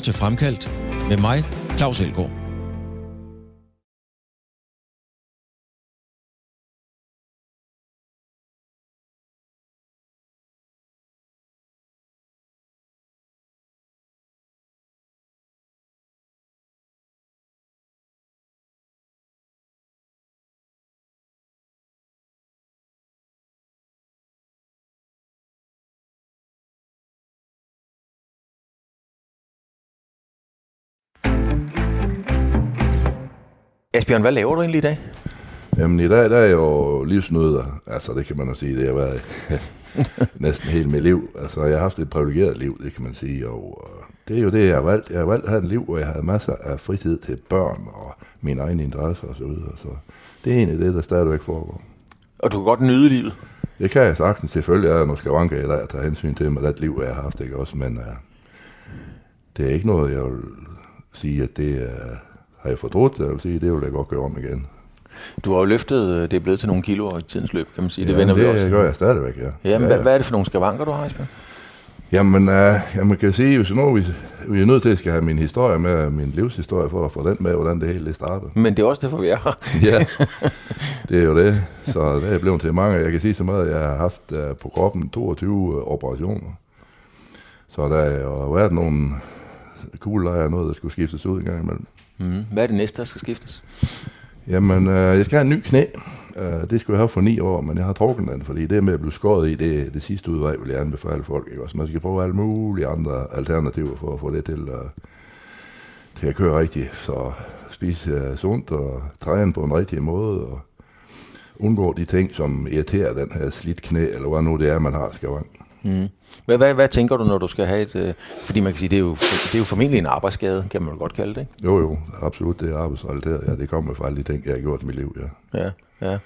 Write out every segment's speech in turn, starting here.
lytter til Fremkaldt med mig, Claus Elgaard. Asbjørn, hvad laver du egentlig i dag? Jamen i dag, der er jo livsnøder. Altså det kan man jo sige, det har været næsten hele mit liv. Altså jeg har haft et privilegeret liv, det kan man sige. Og øh, det er jo det, jeg har valgt. Jeg har valgt at have et liv, hvor jeg havde masser af fritid til børn og mine egne interesser osv. Så, videre. så det er egentlig det, der stadigvæk foregår. Og du kan godt nyde livet? Det kan jeg sagtens. Selvfølgelig er der nogle skavanker i dag at tage hensyn til med det liv, jeg har haft. Ikke? Også, men uh, det er ikke noget, jeg vil sige, at det uh, har jeg fortrudt. Jeg vil sige, det vil jeg godt gøre om igen. Du har jo løftet, øh, det er blevet til nogle kilo i tidens løb, kan man sige. Det ja, vender det vi også. gør jeg stadigvæk, ja. Jamen, ja, ja. hvad er det for nogle skavanker, du har, Asbjørn? Jamen, uh, jeg man kan sige, hvis nu vi, vi er nødt til at skal have min historie med, min livshistorie, for at få den med, hvordan det hele startede. Men det er også derfor, vi er her. ja, det er jo det. Så det er blevet til mange. Jeg kan sige så meget, at jeg har haft uh, på kroppen 22 operationer. Så der har været nogle kuglelejer noget, der skulle skiftes ud en gang imellem. Mm. Hvad er det næste, der skal skiftes? Jamen, øh, jeg skal have en ny knæ. Øh, det skulle jeg have for ni år, men jeg har trukket den, fordi det med at blive skåret i, det det sidste udvej, vil jeg anbefale folk. Ikke? Også man skal prøve alle mulige andre alternativer for at få det til, øh, til at køre rigtigt. Så spise øh, sundt og træne på en rigtig måde, og undgå de ting, som irriterer den her slidt knæ, eller hvad nu det er, man har skavang. Mm. Hvad, hvad, hvad tænker du, når du skal have et... Øh, fordi man kan sige, det er, jo, det er jo formentlig en arbejdsskade, kan man godt kalde det, ikke? Jo, jo, absolut, det er arbejdsrelateret. Ja, det kommer fra alle de ting, jeg har gjort i mit liv, ja. Ja, ja.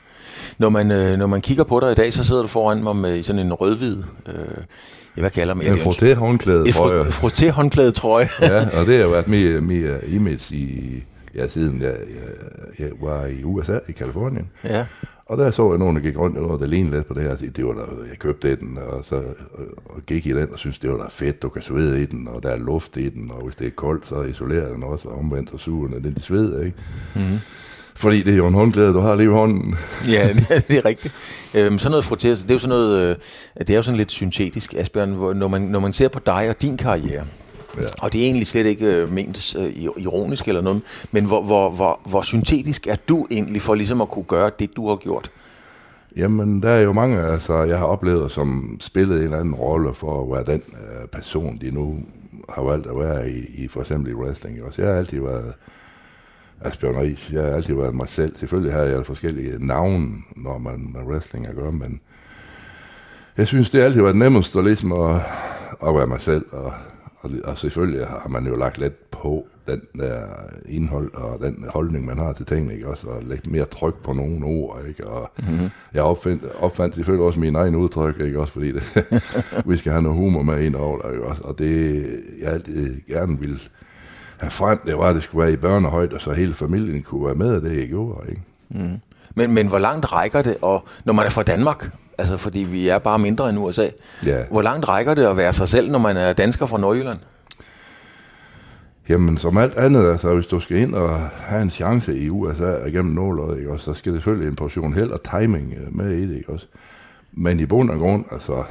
Når man, øh, når man kigger på dig i dag, så sidder du foran mig med sådan en rødhvid... Øh, hvad kalder man det? En frotté-håndklæde, tror jeg. frotté-håndklæde, trøje. ja, og det har været mit, mit image i, ja, siden jeg, jeg, jeg var i USA, i Kalifornien. Ja. Og der så jeg nogen, der gik rundt, og der lignede lidt på det her, det var der, jeg købte den, og så og gik i den, og synes det var da fedt, du kan svede i den, og der er luft i den, og hvis det er koldt, så isolerer den også, og omvendt og suger den, den sved, ikke? Mm-hmm. Fordi det er jo en håndklæde, du har lige i hånden. ja, det er rigtigt. Øhm, sådan noget froteret, det er jo sådan noget, øh, det er jo sådan lidt syntetisk, Asbjørn, hvor, når man, når man ser på dig og din karriere, Ja. Og det er egentlig slet ikke øh, ment øh, ironisk eller noget, men hvor, hvor, hvor, hvor syntetisk er du egentlig for ligesom at kunne gøre det, du har gjort? Jamen, der er jo mange, altså, jeg har oplevet, som spillet en eller anden rolle for at være den øh, person, de nu har valgt at være i, i for eksempel i wrestling. Også jeg har altid været Asbjørn Ries. Jeg har altid været mig selv. Selvfølgelig har jeg forskellige navne, når man med wrestling at gøre, men jeg synes, det har altid været nemmest at, ligesom at, at være mig selv, og og, og selvfølgelig har man jo lagt lidt på den der indhold og den holdning, man har til tingene, ikke? Også, og lægge mere tryk på nogle ord, ikke? Og mm-hmm. jeg opfandt, opfandt selvfølgelig også min egen udtryk, ikke? Også fordi det, vi skal have noget humor med ind over der, ikke? Også, og det, jeg altid gerne ville have frem, det var, at det skulle være i børnehøjde, så hele familien kunne være med af det, jeg gjorde, ikke? Mm. Men, men hvor langt rækker det, og når man er fra Danmark, altså fordi vi er bare mindre end USA, ja. hvor langt rækker det at være sig selv, når man er dansker fra Nordjylland? Jamen, som alt andet, altså, hvis du skal ind og have en chance i USA igennem nåløjet, ikke også, så skal det selvfølgelig en portion held og timing øh, med i det, ikke også. Men i bund og grund, altså,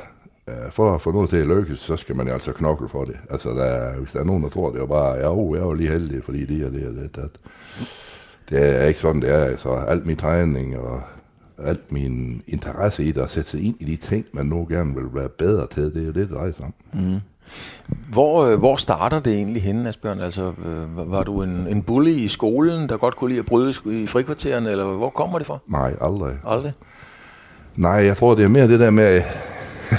for at få noget til at lykkes, så skal man jo altså knokle for det. Altså, der, hvis der er nogen, der tror, det er bare, ja, oh, jeg var lige heldig, fordi det er det og det, det. Det er ikke sådan, det er. Altså, alt min træning og alt min interesse i det, at sætte sig ind i de ting, man nu gerne vil være bedre til, det er jo det, det drejer sig om. Mm. Hvor, øh, hvor starter det egentlig henne, Asbjørn? Altså, øh, var du en, en bully i skolen, der godt kunne lide at bryde i frikvarteren, eller hvor kommer det fra? Nej, aldrig. Aldrig? Nej, jeg tror, det er mere det der med,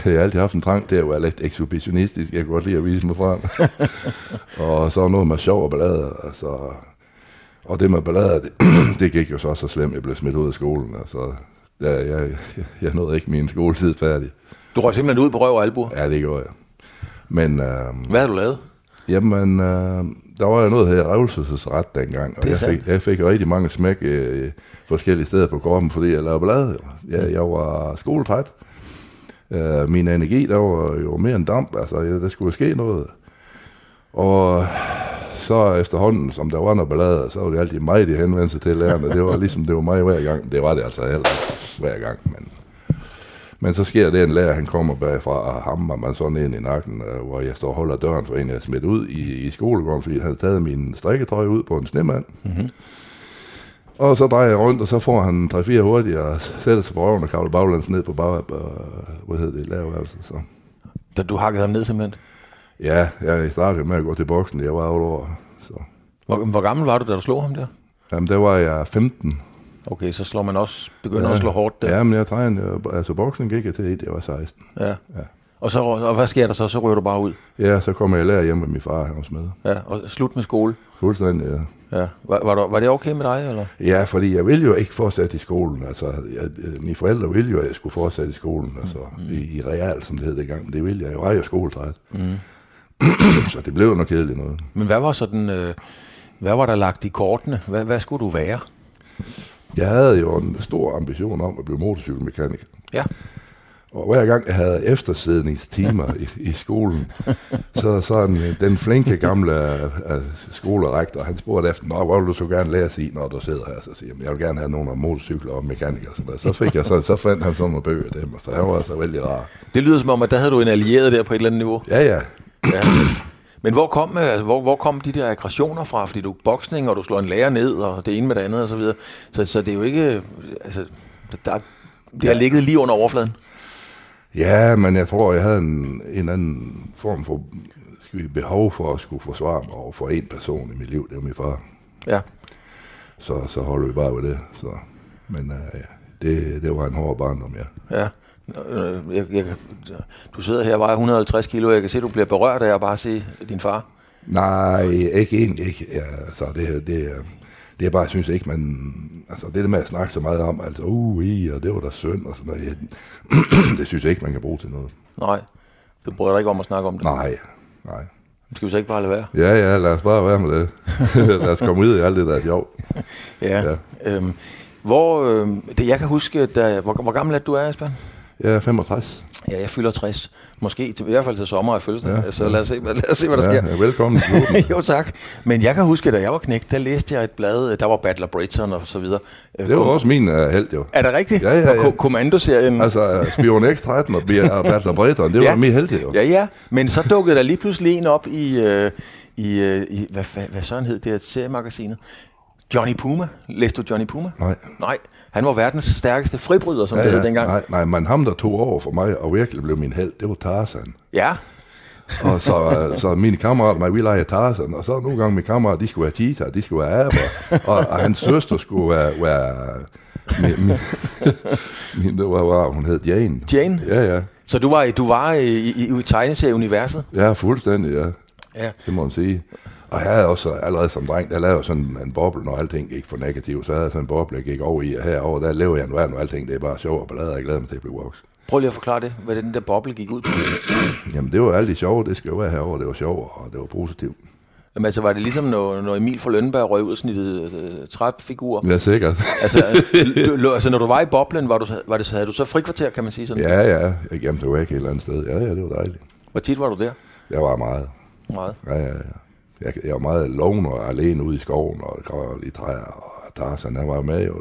jeg har altid haft en trang til at være lidt ekshibitionistisk. Jeg kan godt lide at vise mig frem. og så noget med sjov og ballade. Altså, og det med ballade, det, det gik jo så så slemt, jeg blev smidt ud af skolen. Altså, jeg, jeg, jeg nåede ikke min skoletid færdig. Du røg simpelthen ud på røv og albu? Ja, det gjorde jeg. Men, øh, Hvad har du lavet? Jamen, øh, der var jo noget her revselsesret dengang, og jeg fik, jeg fik rigtig mange smæk øh, forskellige steder på kroppen, fordi jeg lavede ballade. Jeg, jeg var skoletræt. Øh, min energi, der var jo mere end damp, altså jeg, der skulle ske noget. Og så efterhånden, som der var noget ballade, så var det altid mig, de henvendte sig til lærerne. Det var ligesom, det var mig hver gang. Det var det altså heller hver gang, men... Men så sker det, en lærer, han kommer bagfra og hammer mig sådan ind i nakken, øh, hvor jeg står og holder døren for en, jeg er smidt ud i, i skolegården, fordi han havde taget min strikketrøje ud på en snemand. Mm-hmm. Og så drejer jeg rundt, og så får han 3-4 hurtigt og sætter sig på røven og kavler baglands ned på bag, hvad hedder det, lavværelse. Så. Da du hakkede ham ned simpelthen? Ja, jeg startede med at gå til boksen, jeg var 8 år. Så. Hvor, hvor gammel var du, da du slog ham der? Jamen, der var jeg 15. Okay, så slår man også, begynder ja. at slå hårdt der. Ja, men jeg trænede, altså boksen gik jeg til, det var 16. Ja. ja. Og, så, og hvad sker der så? Så ryger du bare ud? Ja, så kommer jeg lærer hjem med min far, han var smed. Ja, og slut med skole? Fuldstændig, ja. Ja. Var, var, der, var det okay med dig, eller? Ja, fordi jeg ville jo ikke fortsætte i skolen. Altså, jeg, mine forældre ville jo, at jeg skulle fortsætte i skolen, altså mm. i, i real, som det hed dengang. Men det ville jeg. Jeg var jo skoletræt. Mm. så det blev noget kedeligt noget. Men hvad var sådan, øh, hvad var der lagt i kortene? Hvad, hvad skulle du være? Jeg havde jo en stor ambition om at blive motorcykelmekaniker. Ja. Og hver gang jeg havde eftersidningstimer i, i skolen, så sådan den flinke gamle uh, skolerektor, han spurgte efter, Nå, hvor vil du så gerne lære sig, når du sidder her? Så siger jeg, jeg vil gerne have nogle af motorcykler og mekanikere. Så, så, fik jeg så, så fandt han sådan nogle bøger af dem, og så han var altså vældig rar. Det lyder som om, at der havde du en allieret der på et eller andet niveau. Ja, ja. Ja. Men hvor kom, altså, hvor, hvor kom de der aggressioner fra? Fordi du er boksning, og du slår en lærer ned, og det ene med det andet, og så videre. Så, så det er jo ikke... Altså, der, det har ligget lige under overfladen. Ja, men jeg tror, jeg havde en, en anden form for skal vi, behov for at skulle forsvare mig over for en person i mit liv. Det var min far. Ja. Så, så holder vi bare ved det. Så. Men uh, det, det var en hård barndom, ja. Ja. Jeg, jeg, du sidder her og vejer 150 kilo, jeg kan se, at du bliver berørt af at bare se din far. Nej, ikke egentlig ikke. Ja, så det, det, det er bare, jeg synes ikke, man... Altså, det der med at snakke så meget om, altså, uh, i, og det var da synd, og sådan noget, det synes jeg ikke, man kan bruge til noget. Nej, du bryder dig ikke om at snakke om det? Nej, nej. Skal vi så ikke bare lade være? Ja, ja, lad os bare være med det. lad os komme ud i alt det der job. ja. ja. Øhm, hvor, øh, det jeg kan huske, da, hvor, hvor gammel er du er, Asbjørn? Jeg er 65. Ja, jeg fylder 60. Måske til, i hvert fald til sommer er fødselsdag. Ja, så lad os se, lad os se hvad der ja, sker. Ja, velkommen Jo, tak. Men jeg kan huske, da jeg var knægt, der læste jeg et blad, der var Battler Britain og så videre. Det var Kom, også min uh, held, jo. Er det rigtigt? Ja, ja, ja. Kommandoserien. Altså, uh, Spion X-13 og Battler Britain, det var ja. min held, jo. Ja, ja. Men så dukkede der lige pludselig en op i, uh, i, uh, i hvad, hvad, hvad sådan hed det, seriemagasinet. Johnny Puma. Læste du Johnny Puma? Nej. Nej, han var verdens stærkeste fribryder, som ja, det hed ja, dengang. Nej, nej, men ham, der tog over for mig og virkelig blev min held, det var Tarzan. Ja. og så, så mine kammerater, mig, vi leger Tarzan, og så nogle gange mine kammerater, de skulle være Tita, de skulle være aber, og, og hans søster skulle være, være min, min, min, hvad var hun hed? Jane. Jane? Ja, ja. Så du var, du var i, i, i tegneserieuniverset? Ja, fuldstændig, ja. Ja. Det må man sige. Og jeg havde også allerede som dreng, der lavede sådan en boble, når alting gik for negativt, så havde jeg sådan en boble, jeg gik over i, og herover der lever jeg nu af, når alting det er bare sjov og ballade, jeg glæder mig til at blive voksen. Prøv lige at forklare det, hvad den der boble gik ud på. Jamen det var alt det sjove, det skal jo være herover, det var sjovt, og det var positivt. Jamen altså, var det ligesom, når, når Emil fra Lønberg røg ud af snittet øh, træfigur? Ja, sikkert. altså, du, altså, når du var i boblen, var du, var det, havde du så frikvarter, kan man sige sådan? Ja, ja. Jeg gemte ikke et eller andet sted. Ja, ja, det var dejligt. Hvor tit var du der? Jeg var meget. Meget? Ja, ja, ja. Jeg, jeg var meget lågen og alene ude i skoven og kravlede i træer, og Tarzan, han var med jo.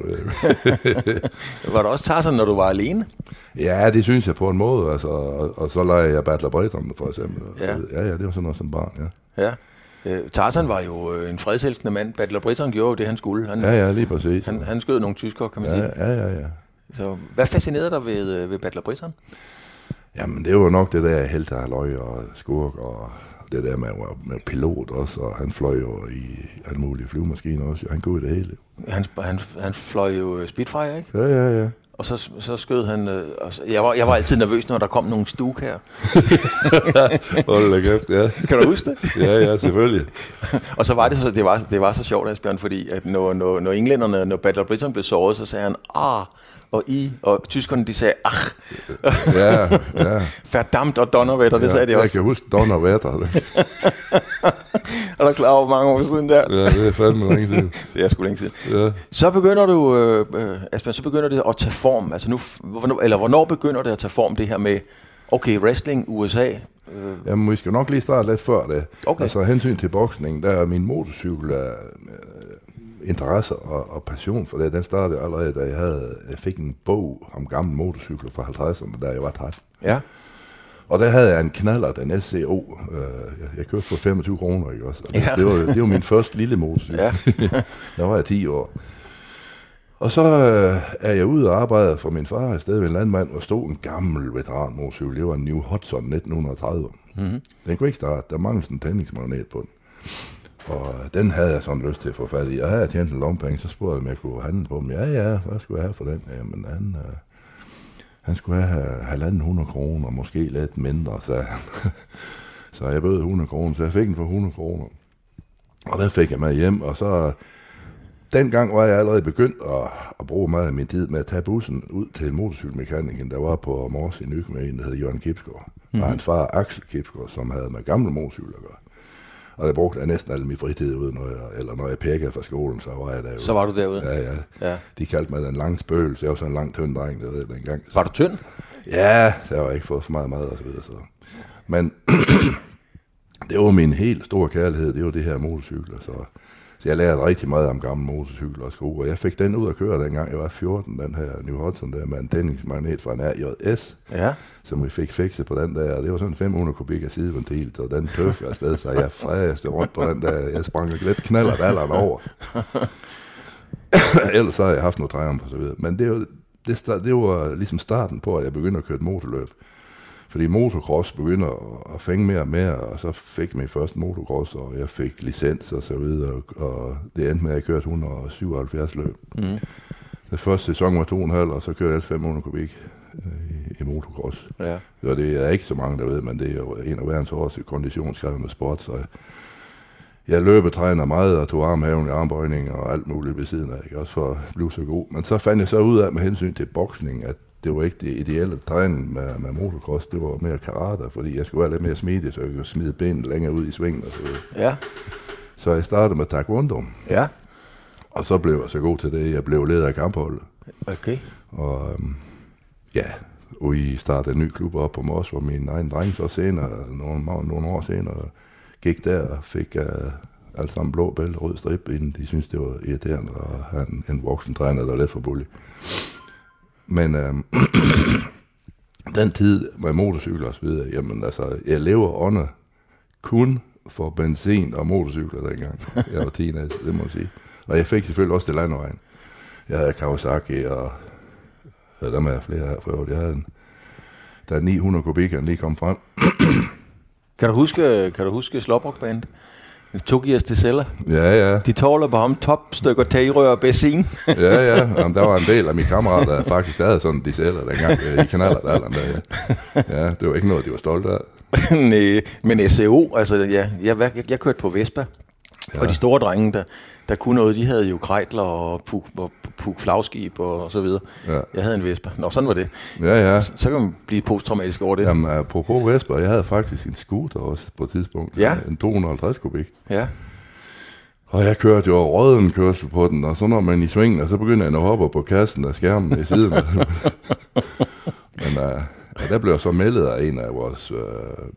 var du også Tarzan, når du var alene? Ja, det synes jeg på en måde, altså, og, og så lagde jeg Battler Brighton for eksempel. Ja. Så, ja, ja, det var sådan noget som barn, ja. Ja. Øh, Tarzan var jo øh, en fredselskende mand. Battler Britain gjorde jo det, han skulle. Han, ja, ja, lige præcis. Han, han skød nogle tyskere, kan man ja, sige. Ja, ja, ja. Så hvad fascinerede dig ved, øh, ved Battler Britain? Jamen, det var nok det der heltehaløj og skurk og det der med, med pilot også, og han fløj jo i alle mulige flyvemaskiner også. Han kunne det hele. Han, han, han fløj jo Spitfire, ikke? Ja, ja, ja. Og så, så skød han... Øh, og så, jeg, var, jeg var altid nervøs, når der kom nogle stuk her. Hold da kæft, ja. Kan du huske det? ja, ja, selvfølgelig. og så var det så, det var, det var så sjovt, Asbjørn, fordi at når, når, når englænderne, når Battle of Britain blev såret, så sagde han, ah, og I, og tyskerne, de sagde, ach. ja, ja. Verdammt og Donnerwetter, det ja, sagde de også. Jeg kan huske Donnerwetter. er du klar over, hvor mange år siden der? Ja, det er fandme længe siden. det er sgu længe siden. Ja. Så begynder du, øh, øh, Asbjørn, så begynder det at tage form. Altså nu, hvornår, eller hvornår begynder det at tage form, det her med, okay, wrestling, USA, Øh, Jamen, vi skal nok lige starte lidt før det. Okay. Altså, hensyn til boksning, der er min motorcykel øh, interesse og, og passion for det. Den startede allerede, da jeg, havde, jeg fik en bog om gamle motorcykler fra 50'erne, da jeg var 13. ja. Og der havde jeg en knaller, den SCO. Øh, jeg, jeg kørte for 25 kroner, ikke også? Og det, Ja. det, var, det var min første lille motorcykel. Ja. der var jeg 10 år. Og så øh, er jeg ude og arbejde for min far et sted ved en landmand, og stod en gammel veteranmotorcykel. Det var en New Hudson 1930. Mm-hmm. Den kunne ikke starte. Der manglede sådan en tændingsmagnet på den. Og den havde jeg sådan lyst til at få fat i. Og havde jeg tjent en lompenge, så spurgte jeg, om jeg kunne handle på dem. Ja, ja, hvad skulle jeg have for den? Jamen, han, øh, han skulle have halvanden 100 kroner, måske lidt mindre, sagde han. så jeg bød 100 kroner, så jeg fik den for 100 kroner. Og der fik jeg med hjem, og så dengang var jeg allerede begyndt at, at bruge meget af min tid med at tage bussen ud til motorcykelmekanikken, der var på Mors i Nyk med en, der hed Jørgen Kipsgaard. Mm-hmm. Og hans far Axel Kipsgaard, som havde med gamle motorcykler at gøre. Og der brugte jeg næsten al min fritid ud, når jeg, eller når jeg pækkede fra skolen, så var jeg derude. Så var du derude. Ja, ja. Ja. De kaldte mig den lange spøgelse. Jeg var sådan en lang, tynd dreng, der ved dengang. Var du tynd? Ja, der var ikke fået for meget mad og så videre. Så. Men det var min helt store kærlighed, det var det her motorcykler. Så, så jeg lærte rigtig meget om gamle motorcykler og sko, og jeg fik den ud at køre, dengang jeg var 14, den her New Hudson der med en tændingsmagnet fra en RJS, Ja. som vi fik fikset på den der, og det var sådan 500 kubik af sideventil, så den tøf jeg afsted, så jeg fræste rundt på den der, jeg sprang lidt knaller alderen over. Ellers så har jeg haft noget triumph og så videre. Men det, var, det, det var ligesom starten på, at jeg begyndte at køre et motorløb. Fordi motocross begynder at- fænge mere og mere, og så fik min første motocross, og jeg fik licens og så videre, og, det endte med, at jeg kørte 177 løb. Mm. Den første sæson var 2,5, og så kørte jeg 500 kubik øh, i, i motocross. Ja. Og det er ikke så mange, der ved, men det er jo en af verdens hårdeste konditionskrævende sport, så jeg løbetræner meget og tog armhaven i armbøjning og alt muligt ved siden af, ikke? også for at blive så god. Men så fandt jeg så ud af med hensyn til boksning, at det var ikke det ideelle træning med, med motocross, det var mere karate, fordi jeg skulle være lidt mere smidig, så jeg kunne smide benene længere ud i svingen og så. Ja. Så jeg startede med taekwondo, Ja. og så blev jeg så god til det. Jeg blev leder af kampholdet. Okay. Og øhm, ja, og vi startede en ny klub op på Mors, hvor min egen dreng så senere, nogle, nogle år senere, gik der og fik uh, alt sammen blå bælte, rød strip, inden de syntes, det var irriterende at have en, en voksen træner, der var lidt for bullig. Men øh, den tid med motorcykler og så videre, jamen altså, jeg lever under kun for benzin og motorcykler dengang. Jeg var teenager, det må jeg sige. Og jeg fik selvfølgelig også det landevejen. Jeg havde Kawasaki, og ja, der er flere her for øvrigt. Jeg havde en, der er 900 kubikker, lige kom frem. Kan du huske, kan du huske Slåbrok Band? Togias til celler. Ja, ja, De tåler på ham topstykker tagrør og benzin. ja, ja. Jamen, der var en del af mine kammerater, der faktisk havde sådan de sælger dengang øh, i kanaler der, der. Ja. ja, det var ikke noget, de var stolte af. Nej, men SEO, altså ja, jeg, jeg, jeg kørte på Vespa, ja. og de store drenge, der, der kunne noget, de havde jo Kreitler og Puk, og Puk flagskib og så videre. Ja. Jeg havde en Vespa. Nå, sådan var det. Ja, ja. Så kan man blive posttraumatisk over det. Jamen, apropos Vesper, jeg havde faktisk en scooter også på et tidspunkt. Ja. En 250 kubik. Ja. Og jeg kørte jo røden kørsel på den, og så når man i svingen, og så begynder jeg at hoppe på kassen af skærmen i siden. Men uh, ja, der blev jeg så meldet af en af vores uh,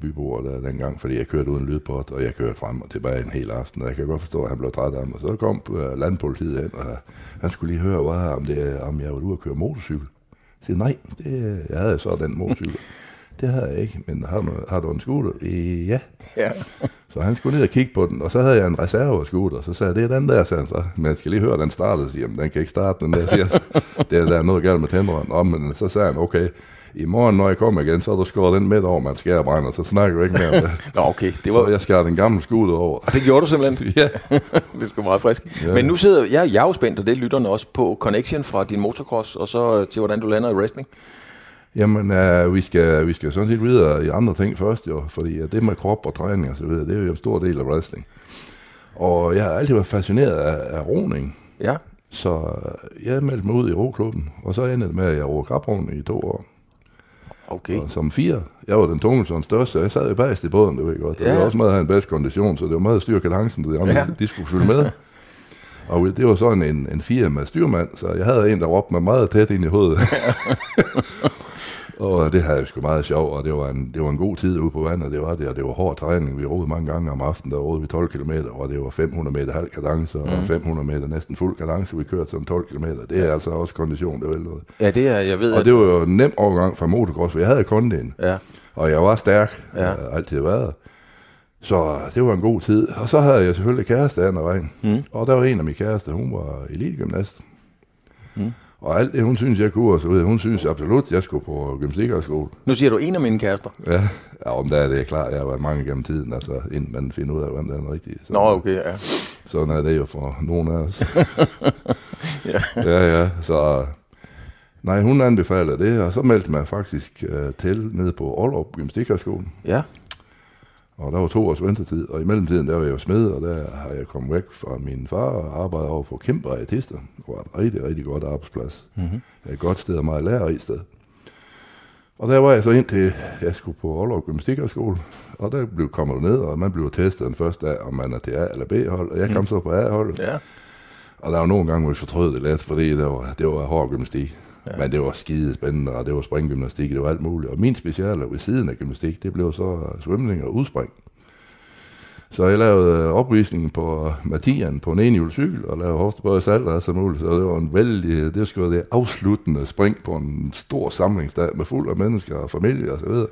byboere der dengang, fordi jeg kørte uden lydport, og jeg kørte frem og tilbage en hel aften, og jeg kan godt forstå, at han blev træt af mig. Så kom uh, landpolitiet ind, og han skulle lige høre, hvad, om, det, om jeg var ude at køre motorcykel. Jeg siger, nej, det, jeg havde så den motorcykel. Det havde jeg ikke, men har du, har du en scooter? "Øh, Ja. ja. Så han skulle ned og kigge på den, og så havde jeg en reserve-scooter, så sagde jeg, det er den der, sagde han så. Men jeg skal lige høre, den startede, siger den kan ikke starte, den der, siger, det er der er noget galt med tænderen. Om, men så sagde han, okay, i morgen, når jeg kommer igen, så er der skåret den midt over, man skærer brænder, så snakker vi ikke mere om det. Nå, okay. Det var. Så jeg skar den gamle scooter over. og det gjorde du simpelthen. Ja, det sgu meget frisk. Ja. Men nu sidder jeg, jeg er jo spændt, og det er lytterne også, på connection fra din motocross, og så til, hvordan du lander i wrestling. Jamen, uh, vi, skal, vi skal sådan set videre i andre ting først, jo, fordi uh, det med krop og træning og så videre, det er jo en stor del af wrestling. Og jeg har altid været fascineret af, af roning, Ja. så øh, jeg meldte mig ud i roklubben, og så endte det med, at jeg ror kaproning i to år. Okay. Og som fire, jeg var den tungeste og den største, jeg sad jo bagerst i båden, det ved jeg godt. Ja. det var også meget at have en bedst kondition, så det var meget at styre kalancen, så de andre, Ja. ja. de skulle følge med. Og det var sådan en, en fire med styrmand, så jeg havde en, der råbte mig meget tæt ind i hovedet. og det havde jeg sgu meget sjov, og det var, en, det var en god tid ude på vandet, det var det, og det var hård træning. Vi rodede mange gange om aftenen, der rodede vi 12 km, og det var 500 meter halv kadence, og 500 meter næsten fuld kadence, vi kørte sådan 12 km. Det er altså også kondition, det vel noget. Ja, det er, jeg ved, Og at... det var jo en nem overgang fra motocross, for jeg havde kondien, Ja, og jeg var stærk, Ja. ja. jeg har altid været. Så det var en god tid. Og så havde jeg selvfølgelig kæreste anden vejen. Mm. Og der var en af mine kærester, hun var elitegymnast. Og alt det, hun synes, jeg kunne, og så videre, hun synes absolut, jeg skulle på gymnastikhøjskole. nu siger du en af mine kærester. Ja, ja om der er det klart, jeg har været mange gennem tiden, altså inden man finder ud af, hvem der er den rigtige. Så, Nå, okay, ja. Sådan er det jo for nogen af os. Ja. ja, ja, så... Nej, hun anbefaler det, og så meldte man faktisk uh, til nede på Aalrup Gymnastikhøjskolen. Ja, Og der var to års ventetid, og i mellemtiden der var jeg jo smed, og der har jeg kommet væk fra min far og arbejdet over for Kæmper Artister. Det var et rigtig, rigtig godt arbejdsplads. Mhm. Et godt sted og meget lærerigt sted. Og der var jeg så indtil jeg skulle på Aalborg Gymnastikhøjskole, og der blev kommet ned, og man blev testet den første dag, om man er til A- eller B-hold, og jeg kom så på A-holdet. ja. Og der var nogle gange, hvor jeg fortrød det lidt, fordi det var, det var hård gymnastik. Ja. Men det var skide spændende, og det var springgymnastik, det var alt muligt. Og min speciale ved siden af gymnastik, det blev så svømning og udspring. Så jeg lavede øh, opvisningen på Mathian på en enhjulet cykel, og lavede hoftebøj salt og så muligt. Så det var en vældig, det skulle være det afsluttende spring på en stor samlingsdag med fuld af mennesker og familie og så videre.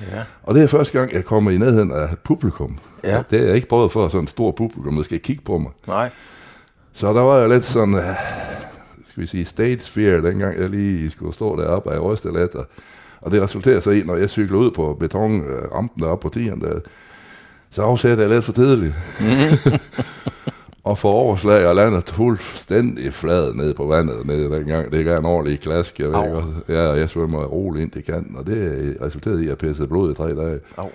Ja. Og det er første gang, jeg kommer i nærheden af publikum. Ja. Det er jeg ikke prøvet for sådan en stor publikum, der skal kigge på mig. Nej. Så der var jeg lidt sådan, skal vi sige, stage fear, dengang jeg lige skulle stå deroppe, og jeg rystede lidt, og, og det resulterer så i, når jeg cykler ud på betonrampen deroppe på tieren, der, så afsætter jeg lidt for tidligt. og for overslag og landet fuldstændig flad ned på vandet nede dengang. Det gav en ordentlig klask, jeg ved ikke, også. Ja, jeg svømmer roligt ind til kanten, og det resulterede i, at jeg pissede blod i tre dage. Au.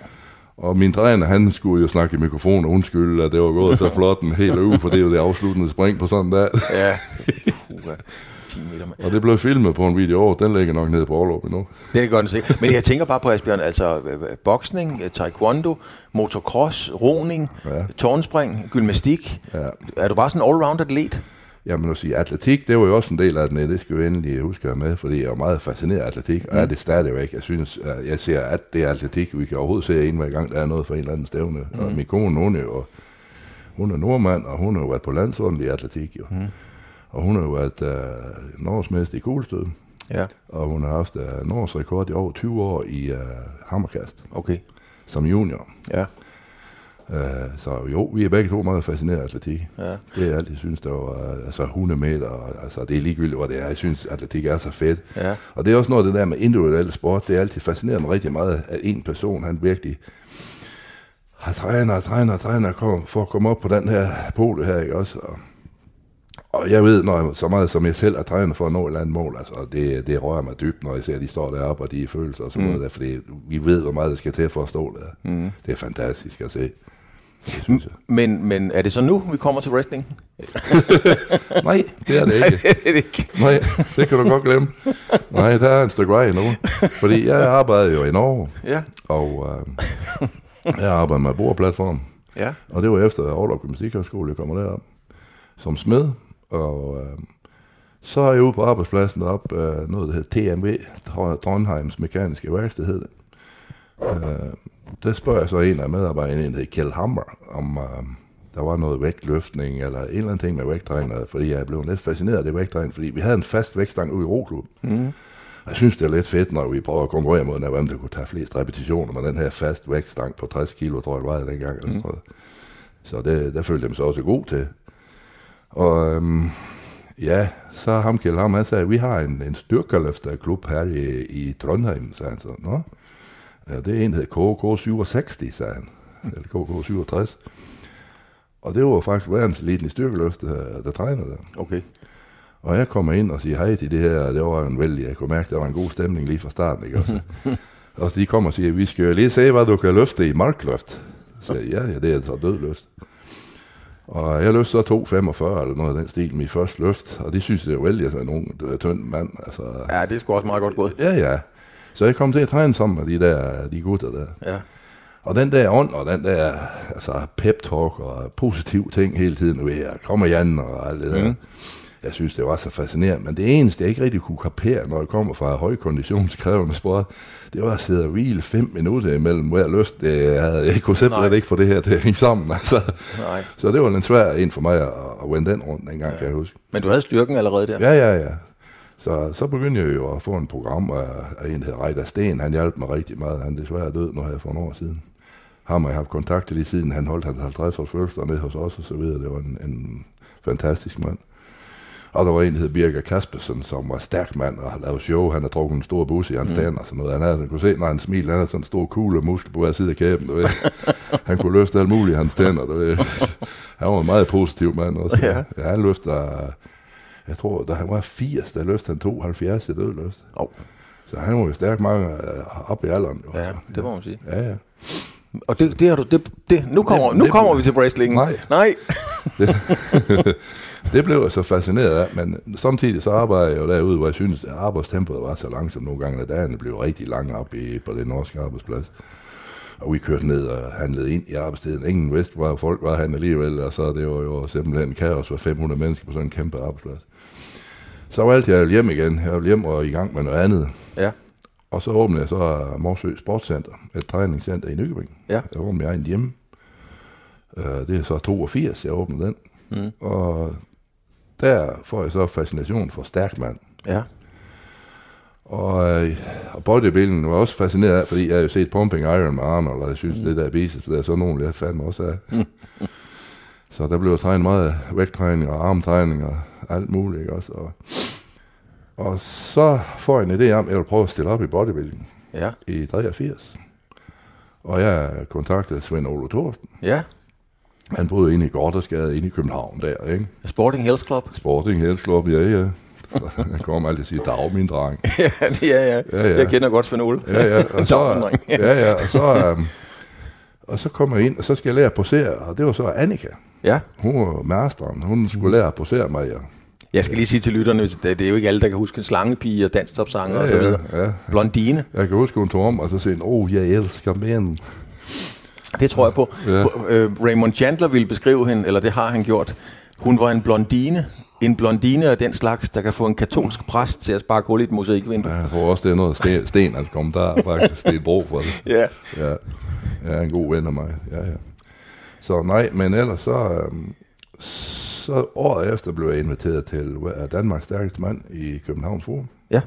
Og min træner, han skulle jo snakke i mikrofonen og undskylde, at det var gået så flot en hel uge, for det er jo det afsluttende spring på sådan en dag. Ja. Puha. 10 meter med. Og det blev filmet på en video over, den ligger nok nede på Aarhus endnu. Det kan godt se. Men jeg tænker bare på, Asbjørn, altså øh, boksning, øh, taekwondo, motocross, roning, Ja. tårnspring, gymnastik. Ja. Er du bare sådan en all-round atlet? Jamen at sige, atletik, det var jo også en del af den, det skal vi endelig huske at med, fordi jeg er meget fascineret af atletik, og er det stadigvæk. Jeg synes, at jeg ser, at det er atletik, vi kan overhovedet se en hver gang, der er noget for en eller anden stævne. Mm. Og min kone, hun er jo, hun er nordmand, og hun har jo været på landsholdet i atletik, jo. Mm. Og hun har jo været uh, Norges mester i kuglestød, Ja. og hun har haft uh, Norges rekord i over 20 år i uh, hammerkast Okay. som junior. Ja. Uh, så jo, vi er begge to meget fascineret af atletik. Ja. Det har jeg altid synes, der var altså 100 meter, og, altså det er ligegyldigt, hvor det er. Jeg synes, atletik er så fedt. Ja. Og det er også noget af det der med individuel sport, det er altid fascinerende mig rigtig meget, at en person, han virkelig har træner og træner og træner for at komme op på den her pole her, ikke også? Og, og jeg ved, når jeg, så meget som jeg selv er træner for at nå et eller andet mål, altså, og det, det rører mig dybt, når jeg ser, at de står deroppe, og de er følelser og sådan mm. noget der, fordi vi ved, hvor meget der skal til for at stå der. Mm. Det er fantastisk at se. Men, men er det så nu, vi kommer til wrestling? Nej, det er det ikke. det er det ikke. Nej, det kan du godt glemme. Nej, der er en stykke vej endnu. Fordi jeg arbejder jo i Norge, Ja. og øh, jeg arbejder med bordplatform. Ja. Og det var efter Aarhus Gymnastikhøjskole, jeg kommer derop som smed. Og øh, så er jeg ude på arbejdspladsen deroppe, øh, noget der hedder TMV, Tr- Trondheims Mekaniske Værksted hed det. Øh, der spørger jeg så en af medarbejderne, en der hedder Kjell Hammer, om øh, der var noget vægtløftning, eller en eller anden ting med vægttræning, fordi jeg blev lidt fascineret af det vægttræning, fordi vi havde en fast vægtstang ude i roklub. Mm. Jeg synes, det er lidt fedt, når vi prøver at konkurrere mod, hvem der kunne tage flest repetitioner med den her fast vægtstang på 60 kilo, tror jeg, det var dengang. Eller sådan noget. Så det, der følte jeg mig så også god til. Og øhm, ja, så ham Kjell ham, han sagde, vi har en, en styrkeløfterklub her i, i Trondheim, sagde han så. Nå, ja, det er en, der hedder KK 67, sagde han. Eller KK 67. Og det var faktisk verdens eliten i styrkeløft, der, der træner der. Okay. Og jeg kommer ind og siger hej til det her, det var en vældig, jeg kunne mærke, der var en god stemning lige fra starten, ikke også? og så de kommer og siger, vi skal jo lige se, hvad du kan løfte i markløft. Så ja, ja, det er altså dødløft. Og jeg løfter så 2,45 eller noget af den stil, min første løft, og det synes jeg er vældig, altså en ung, er tynd mand, altså, Ja, det er sgu også meget godt gået. ja, ja. Så jeg kom til at træne sammen med de der, de gutter der. Ja. Og den der ånd, og den der altså pep talk og positiv ting hele tiden, ved jeg, kommer Jan og alt det der. Mm. Jeg synes, det var så fascinerende. Men det eneste, jeg ikke rigtig kunne kapere, når jeg kommer fra højkonditionskrævende sport, det var at sidde og hvile fem minutter imellem hver løft. Det, jeg, jeg kunne simpelthen Nej. ikke få det her til at hænge sammen. Altså. Nej. Så det var en svær en for mig at, at vende den rundt en gang, ja. kan jeg huske. Men du havde styrken allerede der. Ja, ja, ja. Så, så begyndte jeg jo at få en program af, af en, der hedder Reiter Sten. Han hjalp mig rigtig meget. Han er desværre død nu her for nogle år siden. Ham har jeg haft kontakt til lige siden. Han holdt hans 50 års fødselsdag nede hos os og så videre. Det var en, en fantastisk mand. Og der var en, der hed Birger Kaspersen, som var stærk mand og lavede show. Han har drukket en stor bus i hans mm. tænder og sådan noget. Han havde, kunne se, når han smilte, han havde sådan en stor kugle og muskel på hver side af kæben. Du ved. han kunne løfte alt muligt i hans tænder. Du ved. Han var en meget positiv mand også. Ja. ja han løfter, jeg tror, da han var 80, der løftede han 72 i dødløft. Oh. Så han var jo stærk mange øh, op i alderen. Jo. Ja, det må man sige. Ja, ja. Og det, det har du, det, det, nu kommer, Det- nu det- kommer vi til wrestling. Nej. Nej. Det blev jeg så fascineret af, men samtidig så arbejder jeg jo derude, hvor jeg synes, at arbejdstempoet var så langsomt nogle gange, at dagene blev rigtig lange op i, på den norske arbejdsplads. Og vi kørte ned og handlede ind i arbejdstiden. Ingen vidste, hvor folk var han alligevel, og så det var jo simpelthen kaos for 500 mennesker på sådan en kæmpe arbejdsplads. Så valgte jeg hjem igen. Jeg ville hjem og i gang med noget andet. Ja. Og så åbnede jeg så Morsø Sportscenter, et træningscenter i Nykøbing. Ja. Jeg åbnede min egen hjemme. Øh, Det er så 82, jeg åbnede den. Mm. Og der får jeg så fascination for stærk mand. Ja. Og, øh, og bodybuilding var også fascineret af, fordi jeg har jo set Pumping Iron med Arnold, og jeg synes, mm. det der biceps, det er sådan nogle, jeg fandme også af. så der blev trænet meget vægttræning og armtræning og alt muligt, også? Og, og så får jeg en idé om, at jeg vil prøve at stille op i bodybuilding Ja. i 83. Og jeg kontaktede Svend Olo Thorsten. Ja. Han boede inde i Gårdersgade, inde i København der, ikke? Sporting Health Club. Sporting Health Club, ja, ja. Han kommer altid og siger, dag min dreng. ja, jeg. Ja, ja. Jeg kender godt Svend Ole. Ja, ja, og så, ja, ja, og så, um, og så kommer jeg ind, og så skal jeg lære at posere, og det var så Annika. Ja. Hun var masteren, hun skulle lære at posere mig, ja. Jeg skal lige sige til lytterne, at det, er jo ikke alle, der kan huske en slangepige og danstopsanger og så Ja, videre. ja, ja. Blondine, Jeg kan huske, hun tog om, og så sagde åh, oh, jeg elsker mænd. Det tror jeg på. Ja. Ja. Øh, Raymond Chandler ville beskrive hende, eller det har han gjort. Hun var en blondine. En blondine af den slags, der kan få en katolsk præst til at sparke hul i et mosaikvindue. Ja, Jeg tror også, det er noget sten, sten hans kommentar, faktisk, Sten Bro for det. Ja. Ja, jeg er en god ven af mig, ja, ja. Så nej, men ellers så, øhm, så året efter blev jeg inviteret til Danmarks stærkeste mand i Københavns Forum. Ja.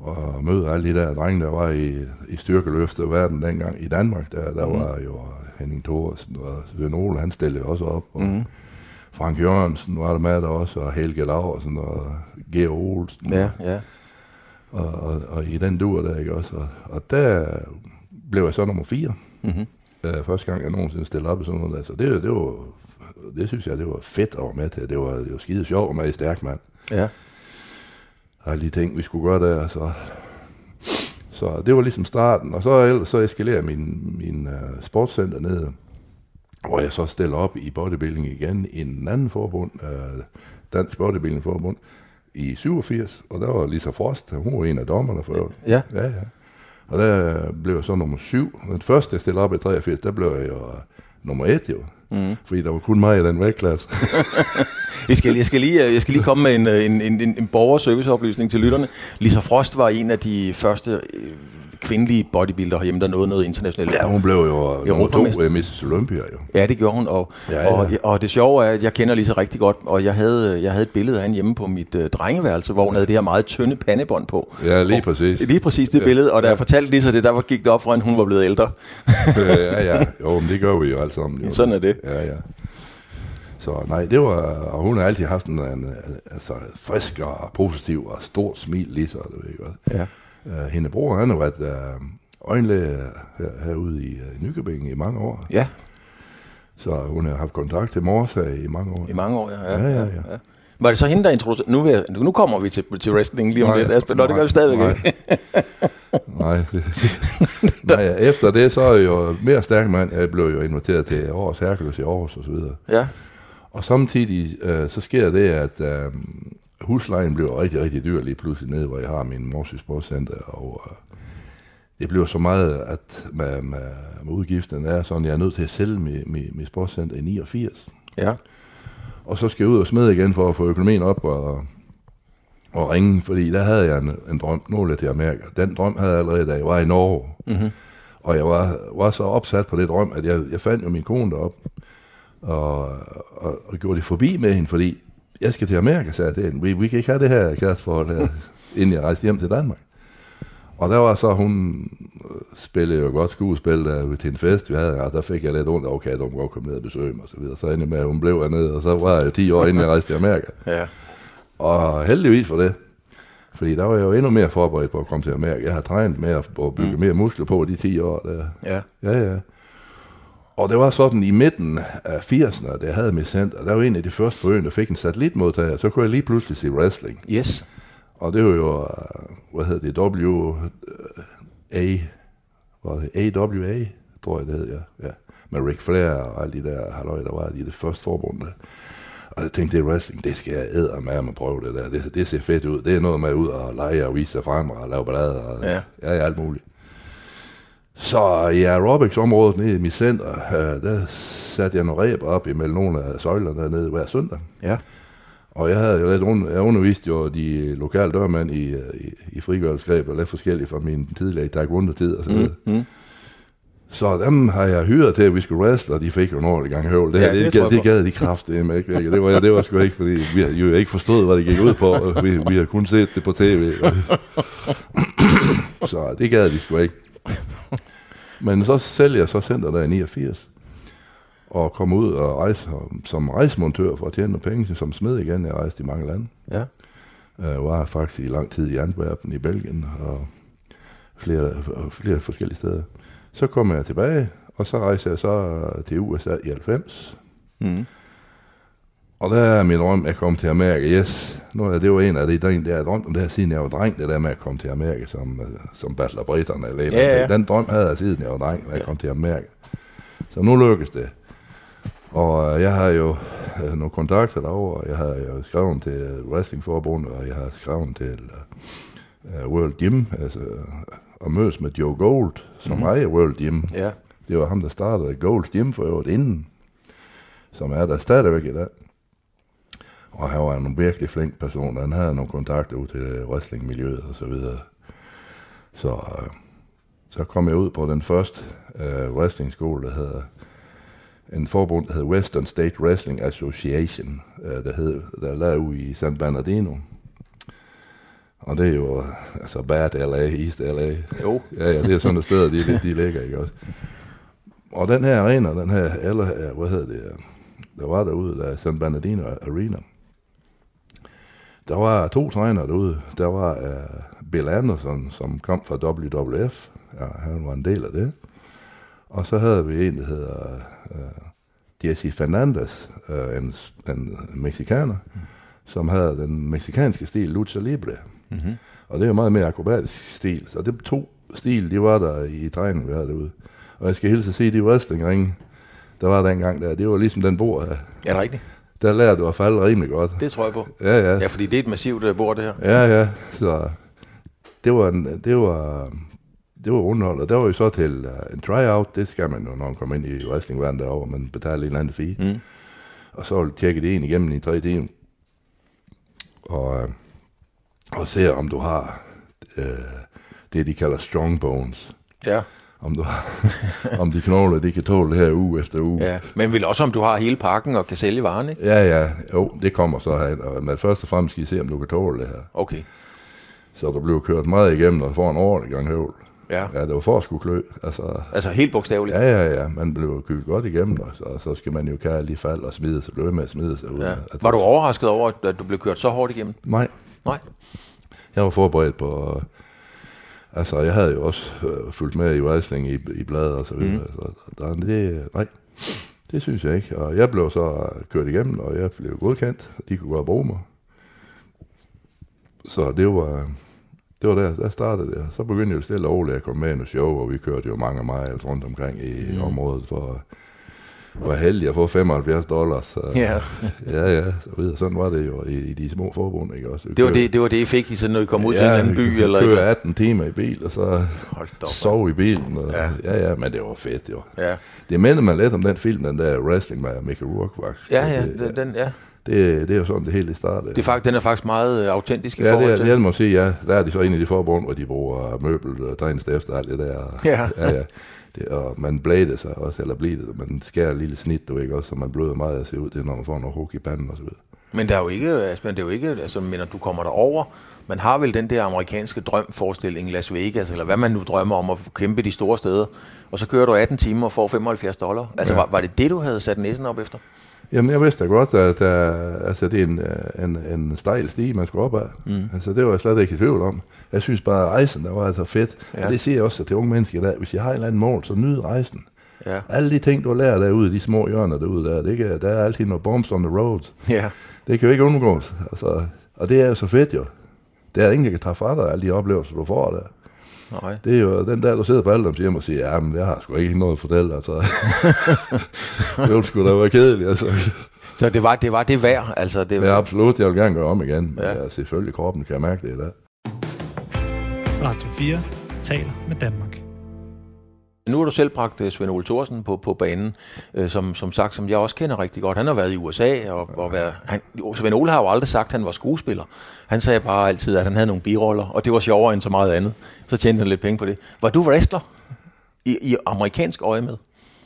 Og møde alle de der drenge, der var i, i styrkeløftet verden dengang i Danmark. Der, der mm. var jo Henning Thorsen og Svend Ole, han stillede også op. Og Mm. Frank Jørgensen var der med der også, og Helge Laursen og Georg Olsen. Ja, ja. Og, og, og, i den dur der, ikke også? Og, og der blev jeg så nummer fire. Mm-hmm. Uh, første gang, jeg nogensinde stillede op i sådan noget der. Så det, det var, det synes jeg, det var fedt at være med til. Det var, det var skide sjovt at være med i stærk mand. Ja. Og alle de ting, vi skulle gøre der. Så, så det var ligesom starten. Og så, ellers, så eskalerer min, min uh, sportscenter ned, hvor jeg så stiller op i bodybuilding igen i en anden forbund, uh, Dansk Bodybuilding Forbund, i 87. Og der var Lisa Frost, hun var en af dommerne for øvrigt. Ja. Ja, ja. Og der blev jeg så nummer syv. Den første, jeg stillede op i 83, der blev jeg jo uh, nummer et jo. Mm. Fordi der var kun mig i den vægtklasse. Jeg skal, jeg, skal lige, øh, jeg skal lige komme med en, øh, en, en, en, en borgerserviceoplysning til lytterne. Lisa Frost var en af de første øh, kvindelige bodybuilder herhjemme, der nåede noget internationalt. ja, hun blev jo nummer to Mrs. Olympia jo. Ja, det gjorde hun, og, Ja, ja, ja. ja. Og, og det sjove er, at jeg kender Lisa rigtig godt, og jeg havde, jeg havde et billede af hende hjemme på mit øh, drengeværelse, hvor hun havde det her meget tynde pandebånd på. Ja, lige Og- præcis. Lige præcis det billede, og da jeg fortalte Lisa det, der var, gik det op for hende, hun var blevet ældre. ja, ja. Jo, men det gør vi jo alle sammen. Jo. Sådan er det. Ja, ja. Så nej, det var, og hun har altid haft en, en altså, frisk og positiv og stort smil, lige så, det ved godt. Ja. Uh, hende bror, han har været uh, øjenlæge her, herude i uh, Nykøbing i mange år. Ja, Så hun har haft kontakt til Morsa i mange år. i mange år, ja. Ja, ja, ja. Var det så hende, der introducerede... Nu, jeg, nu kommer vi til, til wrestling lige om Nej, lidt, Asbjørn. Nå, det gør vi stadigvæk nej. ikke. Nej. nej, efter det, så er jeg jo mere stærk mand. Jeg blev jo inviteret til Aarhus Hercules i Aarhus og så videre. Ja, Og samtidig øh, så sker det, at øh, huslejen bliver rigtig, rigtig dyr lige pludselig nede, hvor jeg har min Morsø Sportscenter, og øh, det bliver så meget, at med, med, med udgiften er sådan, jeg er nødt til at sælge mit, mit, mit sportscenter i 89. ja. Og så skal jeg ud og smide igen for at få økonomien op og, og ringe, fordi der havde jeg en, en drøm, nogle til Amerika. Den drøm havde jeg allerede, da jeg var i Norge. Mm-hmm. Og jeg var, var så opsat på det drøm, at jeg, jeg fandt jo min kone derop og, og, og gjorde det forbi med hende, fordi jeg skal til Amerika, sagde det. Vi, vi kan ikke have det her kæresteforhold her, inden jeg rejste hjem til Danmark. Og der var så, hun øh, spillede jo godt skuespil der til en fest, vi havde, og der fik jeg lidt ondt, okay, de godt komme ned og besøge mig, og så videre. Så endte med, at hun blev hernede, og så var jeg 10 år, inden jeg rejste til Amerika. Ja. Og heldigvis for det, fordi der var jeg jo endnu mere forberedt på at komme til Amerika. Jeg har trænet med at bygge mm. mere muskler på de 10 år der. Ja. Ja, ja. Og det var sådan i midten af 80'erne, da jeg havde mit center, der var en af de første på øen, der fik en satellitmodtager, så kunne jeg lige pludselig se wrestling. Yes. Og det var jo, øh, hvad hedder det, WA, var det AWA, tror jeg det hed, ja. ja. Med Ric Flair og alle de der halløj, der var i det første forbund. Der. Og jeg tænkte, det er wrestling, det skal jeg æde med at prøve det der. Det, det ser fedt ud. Det er noget med ud og lege og vise sig frem og lave ballade og Ja. ja, alt muligt. Så i aerobics-området nede i mit center, øh, der satte jeg nogle ræb op imellem nogle af søjlerne dernede hver søndag. Ja. Og jeg havde jo lidt under, jeg underviste jo de lokale dørmænd i, øh, i, i frigørelsesgreb, og lidt forskelligt fra min tidligere taekwondo-tid og så videre. Mm, mm. Så dem har jeg hyret til, at vi skulle wrestle, og de fik jo en ordentlig gang høvl. Det, Ja, det det, tror det, gad de kraft det med, ikke? Det var, det var sgu ikke, fordi vi jo ikke forstået, hvad det gik ud på. Vi, vi har kun set det på tv. så det gad de sgu ikke. Men så sælger jeg så center der i 89, og kom ud og rejse som, som rejsemontør for at tjene nogle penge som smed igen. Jeg rejste i mange lande. Ja. Jeg var faktisk i lang tid i Antwerpen i Belgien og flere, flere forskellige steder. Så kom jeg tilbage, og så rejste jeg så til USA i 90. Mm. Og der er min drøm at komme til Amerika. Yes, nu er det jo en af de drenge, der jeg drømt om det her, siden jeg var dreng, det der med at komme til Amerika som, øh, som battler britterne. Eller Ja, ja. Den drøm havde jeg siden jeg var dreng, at jeg kom til Amerika. Så nu lykkes det. Og øh, jeg har jo øh, nogle kontakter derovre, og jeg har jo skrevet til Wrestlingforbundet, og jeg har skrevet til uh, World Gym, altså og mødes med Joe Gold, som mm-hmm. ejer World Gym. Ja. Det var ham, der startede Gold's Gym for øvrigt inden, som er der stadigvæk i dag. Og han var en virkelig flink person. Han havde nogle kontakter ud til wrestlingmiljøet og så videre. Så, øh, så kom jeg ud på den første øh, wrestlingskole, der hedder en forbund, der hedder Western State Wrestling Association, øh, der, hed, der lavede ud i San Bernardino. Og det er jo øh, altså Bad LA, East LA. Jo. Ja, ja, det er sådan et sted, de, de, ligger, ikke også? Og den her arena, den her, eller, hvad hedder det, øh, der var derude, der er San Bernardino Arena. Der var to trænere derude. Der var uh, Bill Anderson, som kom fra WWF. Ja, han var en del af det. Og så havde vi en, der hedder uh, Jesse Fernandez, uh, en, en mexikaner, mm. som havde den meksikanske stil Lucha Libre. Mm-hmm. Og det er jo meget mere akrobatisk stil. Så det to stil, de var der i træningen, vi havde derude. Og jeg skal hilse at sige, de wrestlingringe, der var dengang der, det var ligesom den bord her. Er det rigtigt? Der lærte du at falde rimelig godt. Det tror jeg på. Ja, ja. Ja, fordi det er et massivt øh, bord, det her. Ja, ja. Så det var, en, det var, det var underhold. Og der var jo så til uh, en tryout. Det skal man jo, når man kommer ind i wrestlingverdenen derovre. Man betaler en eller anden fee. Mm. Og så tjekke det en igennem i tre timer. Og, øh, og se, om du har øh, det, de kalder strong bones. Ja. Om, du har, om de knogler, de kan tåle det her uge efter uge. ja. Men vel også, om du har hele pakken og kan sælge varen, ikke? Ja, ja, jo, det kommer så her. Men først og fremmest skal I se, om du kan tåle det her. Okay. Så der blev kørt meget igennem, og får en ordentlig gang høvl. Ja. Ja, det var for at skulle klø. Altså, Altså helt bogstaveligt. ja, ja, ja, man blev købt godt igennem, og så, og så skal man jo kalde lige fald og smide sig, blive med at smide sig ud. Ja. At- Var du overrasket over, at du blev kørt så hårdt igennem? Nej, Nej. jeg var forberedt på... Altså, jeg havde jo også øh, fulgt med i wrestling i, i bladet og så videre. Mm. Så der, det, nej, det synes jeg ikke. Og jeg blev så kørt igennem, og jeg blev godkendt. og De kunne godt bruge mig. Så det var, det var der, der startede det. Så begyndte jeg jo stille og roligt at komme med i nogle show, og vi kørte jo mange miles rundt omkring i mm. området for var heldig at få 75 dollars. Ja. ja, ja, så videre. Sådan var det jo i, i de små forbund, ikke også? Det var kørte- det, det var det, I fik, I sådan, når I kom ud til en anden by? Eller køre eller 18 timer i bil, og så sove i bilen. Og, Ja. ja. ja, ja, men det var fedt jo. Ja, Det minder mig lidt om den film, den der Wrestling med Mickey Rourke, faktisk. ja, ja det, den, den, ja. Det, det er jo sådan, det hele startede. Det faktisk, den er faktisk meget øh, autentisk i Ja, forhold det, er, til... det er, må sige, ja. Der er de så en af de forbund, hvor de bruger møbel og drænst efter alt det der. Ja. ja, ja. Det, og man blæder sig også, eller bliver det, man skærer et lille snit, du ikke også, så man bløder meget at se ud, det er, når man får noget hug i panden og så videre. Men der er jo ikke, Asbjørn, det er jo ikke, altså, men når du kommer derover, man har vel den der amerikanske drømforestilling, Las Vegas, eller hvad man nu drømmer om at kæmpe de store steder, og så kører du 18 timer og får 75 dollar. Altså, ja. var, var det det, du havde sat næsen op efter? Jamen, jeg vidste da godt, at der, altså, det er en, en, en stejl sti, man skal op ad. Mm. Altså, det var jeg slet ikke i tvivl om. Jeg synes bare, at rejsen, der var altså fedt. Ja. Og det siger jeg også til unge mennesker i dag. Hvis jeg har en eller anden mål, så nyd rejsen. Ja. Alle de ting, du lærer derude, de små hjørner derude, der, det kan, der er altid nogle bumps on the road. Ja. Det kan jo ikke undgås. Altså, og det er jo så fedt jo. Det er ingen, der kan tage fra dig, alle de oplevelser, du får der. Nej. Det er jo den der, du sidder på alderdoms hjem og siger, ja, men jeg har sgu ikke noget at fortælle, altså. det ville sgu da være kedeligt, altså. Så det var det, var det værd, altså. Det, Det er absolut, jeg vil gerne gøre om igen. Men Ja. ja. selvfølgelig, kroppen kan mærke det i dag. Radio 4 taler med Danmark. Nu har du selv bragt øh, Svend Ole Thorsen på, på banen, øh, som, som sagt, som jeg også kender rigtig godt. Han har været i USA, og, og været, han, Svend Ole har jo aldrig sagt, at han var skuespiller. Han sagde bare altid, at han havde nogle biroller, og det var sjovere end så meget andet. Så tjente han lidt penge på det. Var du wrestler? I, i amerikansk øje med?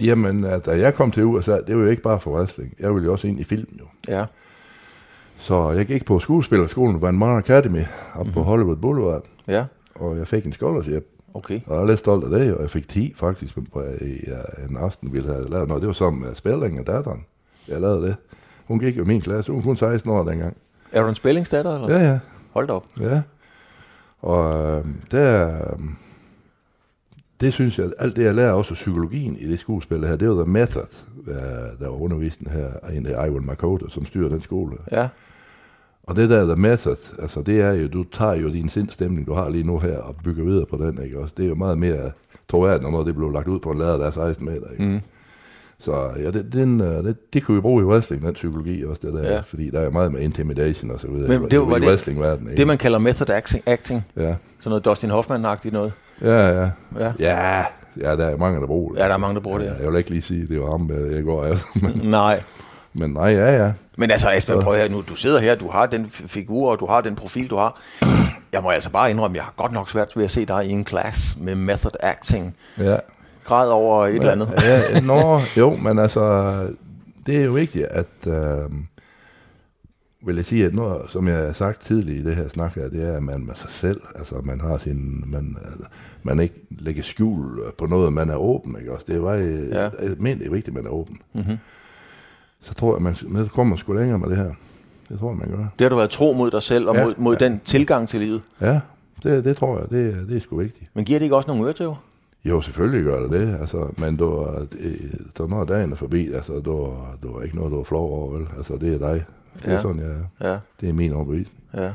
Jamen, øh, da jeg kom til USA, det var jo ikke bare for wrestling. Jeg ville jo også ind i film, jo. Ja. Så jeg gik på skuespillerskolen Van Mar Academy op mm-hmm. på Hollywood Boulevard, Ja, og jeg fik en scholarship. Okay. Og jeg er lidt stolt af det, og jeg fik 10 faktisk på, en aften, vi havde lavet noget. Det var som uh, spilling af datteren. Jeg lavede det. Hun gik jo i min klasse. Hun var kun 16 år dengang. Er du en spillingsdatter, eller? Ja, ja. Hold da op. Ja. Og øh, der, øh, det synes jeg, alt det jeg lærer også psykologien i det skuespil her, det var The Method, øh, der var undervisten her, en af Ivan Makota, som styrer den skole. Ja, Og det der The Method, altså det er jo, du tager jo din sindstemning, du har lige nu her, og bygger videre på den, ikke også? Det er jo meget mere troværdigt, når noget det blev lagt ud på en lader, der er 16 meter, ikke? Mm. Så ja, det, den, øh, det, det kunne vi bruge i wrestling, den psykologi også, det der, Ja. fordi der er meget med intimidation og så videre. Men det var i det- wrestlingverdenen, ikke? det man kalder method acting, acting. Ja, sådan noget Dustin Hoffman-agtigt noget. ja, ja. Ja. Ja, ja, der er mange, der bruger det. Ja, der er mange, der bruger det, ja. Ja, jeg vil ikke lige sige, at det var ham, øh, jeg går af. men, Nej. Men nej, ja, ja. Men altså, Asbjørn, prøv her nu. Du sidder her, du har den figur, og du har den profil, du har. Jeg må altså bare indrømme, jeg har godt nok svært ved at se dig i en klasse med method acting. ja. Grad over et eller andet. ja, nå, jo, men altså, det er jo vigtigt, at, øh, vil jeg sige, at noget, som jeg har sagt tidligere i det her snak her, det er, at man med sig selv, altså man har sin, man, man ikke lægger skjul på noget, man er åben, ikke også? Det er bare, Ja. er vigtigt, at man er åben. Mm-hmm. Så tror jeg, man, man kommer sgu længere med det her. Det tror jeg, man gør. Det har du været tro mod dig selv og Ja, mod, mod ja. den tilgang til livet. Ja, det, det tror jeg, det, det er sgu vigtigt. Men giver det ikke også nogle øretøver? Jo, selvfølgelig gør det det, altså, men du, det- så når dagen er forbi, altså, du, du er ikke noget, du er flov over, vel? Altså, det er dig. Det er Ja. sådan, jeg er. Ja, Det er min overbevisning. ja.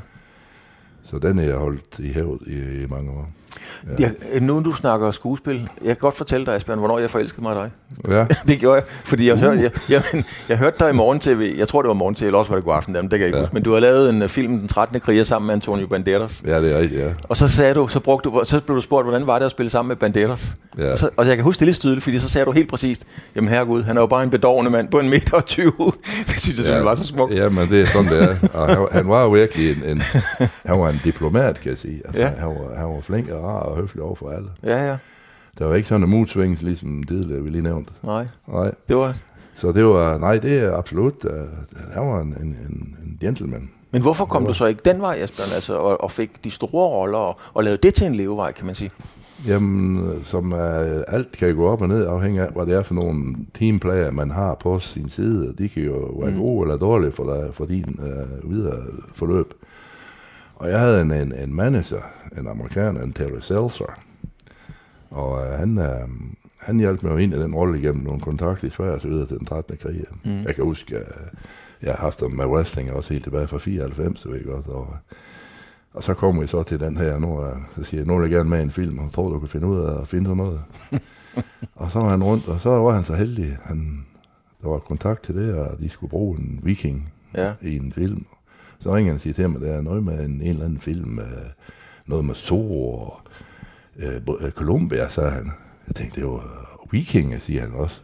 Så den er jeg holdt i hævd i, i mange år. Ja. Jeg, nu du snakker skuespil, jeg kan godt fortælle dig, Asbjørn, hvornår jeg forelskede mig i dig. Ja, det gjorde jeg, fordi jeg, uh. hørte, jeg, jeg, jeg hørte dig i morgen-tv, jeg tror det var morgen-tv, eller også var det god aften, det kan jeg ikke ja. Ja. huske, men du har lavet en uh, film, Den 13. kriger, sammen med Antonio Banderas. ja det er rigtigt, ja. Og så sagde du, så, brugte du, så blev du spurgt, hvordan var det at spille sammen med Banderas? Ja. Og, så, og jeg kan huske det lidt tydeligt, fordi så sagde du helt præcist, jamen herregud, han er jo bare en bedårende mand på en meter og 20. det synes jeg simpelthen var så smukt. Ja, men det er sådan, det er. Og han, han var jo virkelig en, en, han var en diplomat, kan jeg sige. Altså, Ja. ja. han, var, han var flink og rar og høflig over for alle. Ja, ja. Der var ikke sådan en mood ligesom det, vi lige nævnte. Nej, Nej. det var... Så det var, nej, det er absolut, uh, han var en, en, en, en gentleman. Men hvorfor kom du så ikke den vej, Asbjørn, altså, og, og fik de store roller, og, og lavede det til en levevej, kan man sige? Jamen, øh, som uh, alt kan gå op og ned, afhængig af, hvad det er for nogle teamplayer, man har på sin side. De kan jo være Mm. gode eller dårlige for, dig, for din uh, videre forløb. Og jeg havde en, en, en manager, en amerikaner, en Terry Seltzer. Og uh, han, uh, han hjalp mig jo ind i den rolle igennem nogle kontakter i Sverige og så videre til den 13. krig. Mm. Jeg kan huske, uh, jeg har haft dem med wrestling også helt tilbage fra 94, ved jeg godt. Og, og så kommer vi så til den her, nu, er- så siger jeg, nu vil jeg gerne med en film, og tror du kan finde ud af at finde sådan noget. og så var han rundt, og så var han så heldig, han, der var kontakt til det, og de skulle bruge en viking Ja. i en film. Så ringer han og siger til mig, der er noget med en, en eller anden film, øh, noget med Zorro og øh, Bo- øh, Columbia, sagde han. Jeg tænkte, det var Vikinger, siger han også.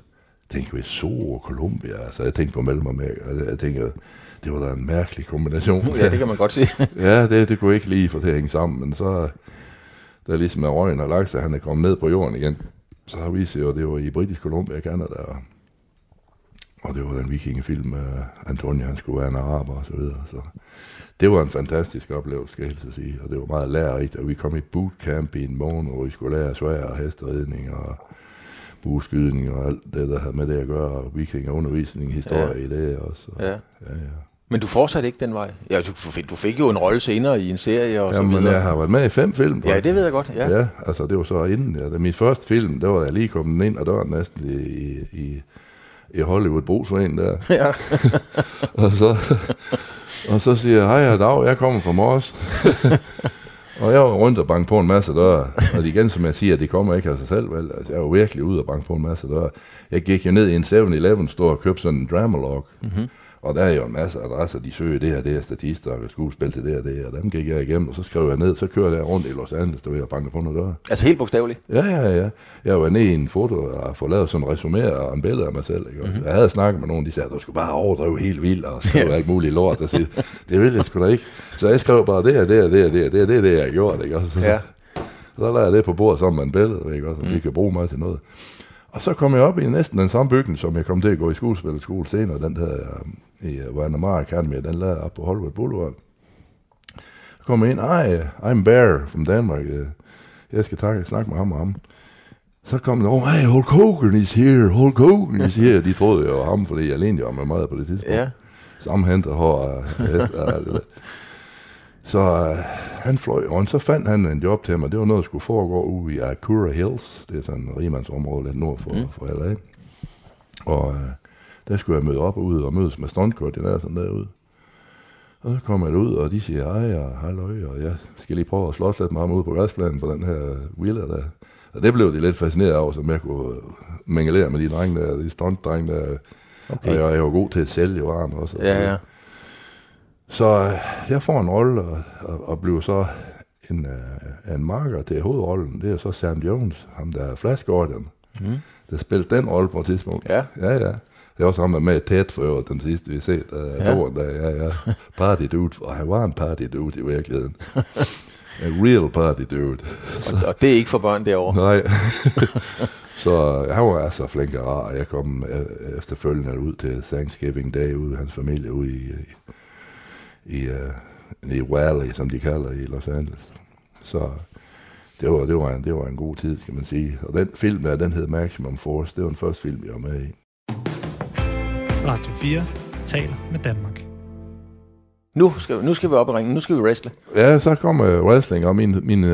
tænkte vi så og Colombia, altså jeg tænkte på Mellemamerika, og jeg tænkte, det var da en mærkelig kombination. Ja, det kan man godt se. ja, det, det kunne ikke lige få det at hænge sammen, men så, der ligesom er røgen og lagt, han er kommet ned på jorden igen, så har vi set, at det var i Britisk Columbia Canada, og, og det var den vikingefilm med Antonio, han skulle være en araber og så videre, så det var en fantastisk oplevelse, skal jeg helst sige, og det var meget lærerigt, og vi kom i bootcamp i en måned, hvor vi skulle lære svær og hesteridning og bueskydning og alt det, der havde med det at gøre, og vikingerundervisning, historie ja. i det også. Og, ja. ja, ja. Men du fortsatte ikke den vej? Ja, du, fik, du fik jo en rolle senere i en serie og Jamen, så videre. jeg har været med i fem film. Ja, det ved jeg godt, ja. Ja, altså det var så inden. Ja, min første film, der var jeg lige kommet ind ad døren næsten i, i, i Hollywood Brugsforeningen der. Ja. og, så, og så siger jeg, hej, jeg Dag, jeg kommer fra Mors. og jeg var rundt og banke på en masse døre. Og igen, som jeg siger, det kommer ikke af sig selv, vel? Altså, jeg var virkelig ude og banke på en masse døre. Jeg gik jo ned i en 7-Eleven store og købte sådan en Dramalog. Mm-hmm. Og der er jo en masse adresser, de søger det her, det her statister og skuespil til det her, det her. Dem gik jeg igennem, og så skrev jeg ned, så kører jeg rundt i Los Angeles, der vil jeg banke på nogle døre. Altså helt bogstaveligt? Ja, ja, ja. Jeg var nede i en foto og få lavet sådan en resumé og en billede af mig selv. Ikke? Mm-hmm. Jeg havde snakket med nogen, de sagde, du skulle bare overdrive helt vildt og skrive alt muligt lort. Og sige, det vil jeg sgu da ikke. Så jeg skrev bare det her, det her, det her, det her, det her, det det, jeg har gjort. Ikke? Og så, Ja. så lader jeg det på bordet sammen med en billede, ikke? Og så de kan bruge mig til noget. Og så kom jeg op i næsten den samme bygning, som jeg kom til at gå i skuespillerskole senere, den der um, i uh, Vanamar Academy, den lavede op på Hollywood Boulevard. Så kom jeg ind, ej, I'm Bear from Denmark. Uh, Jeg skal takke, snakke med ham og ham. Så kom der, oh, hey, Hulk Hogan is here, Hulk Hogan is here. De troede jo ham, fordi jeg alene var med meget på det tidspunkt. Ja. Sammenhenter hår og hest og det der. Så øh, han fløj, og så fandt han en job til mig. Det var noget, der skulle foregå ude i Akura Hills. Det er sådan en rimandsområde lidt nord for, mm. for LA. Og øh, der skulle jeg møde op ude og mødes med stuntkoordinatoren derude. Og så kom jeg ud, og de siger hej og halløj, og jeg skal lige prøve at slås lidt med ham ude på græsplanen på den her wheeler der. Og det blev de lidt fascineret over, som jeg kunne mingelere med de drenge der, de stuntdrenge der. Okay. Og jeg, jeg var god til at sælge varen også. og så Ja, ja. Så øh, jeg får en rolle og, og, og bliver så en, uh, en marker til hovedrollen. Det er så Sam Jones, ham der er Flash Gordon, mm. der spillede den rolle på et tidspunkt. Ja. Ja, ja. Det var sammen med Ted for øvrigt, den sidste vi set. Uh, Ja. ja. der, ja, ja. Party dude, og han var en party dude i virkeligheden. en real party dude. Og, og det er ikke for børn derovre. Nej. så han var altså flink og rar, jeg kom øh, efterfølgende ud til Thanksgiving Day ude hans familie ude i, i, i, uh, i Valley, som de kalder i Los Angeles. Så det var, det, var en, det var en god tid, skal man sige. Og den film der, den hed Maximum Force. Det var den første film, jeg var med i. Radio 4 taler med Danmark. Nu skal, nu skal vi op i ringen. Nu skal vi wrestle. Ja, så kom uh, wrestling, og min, min, uh,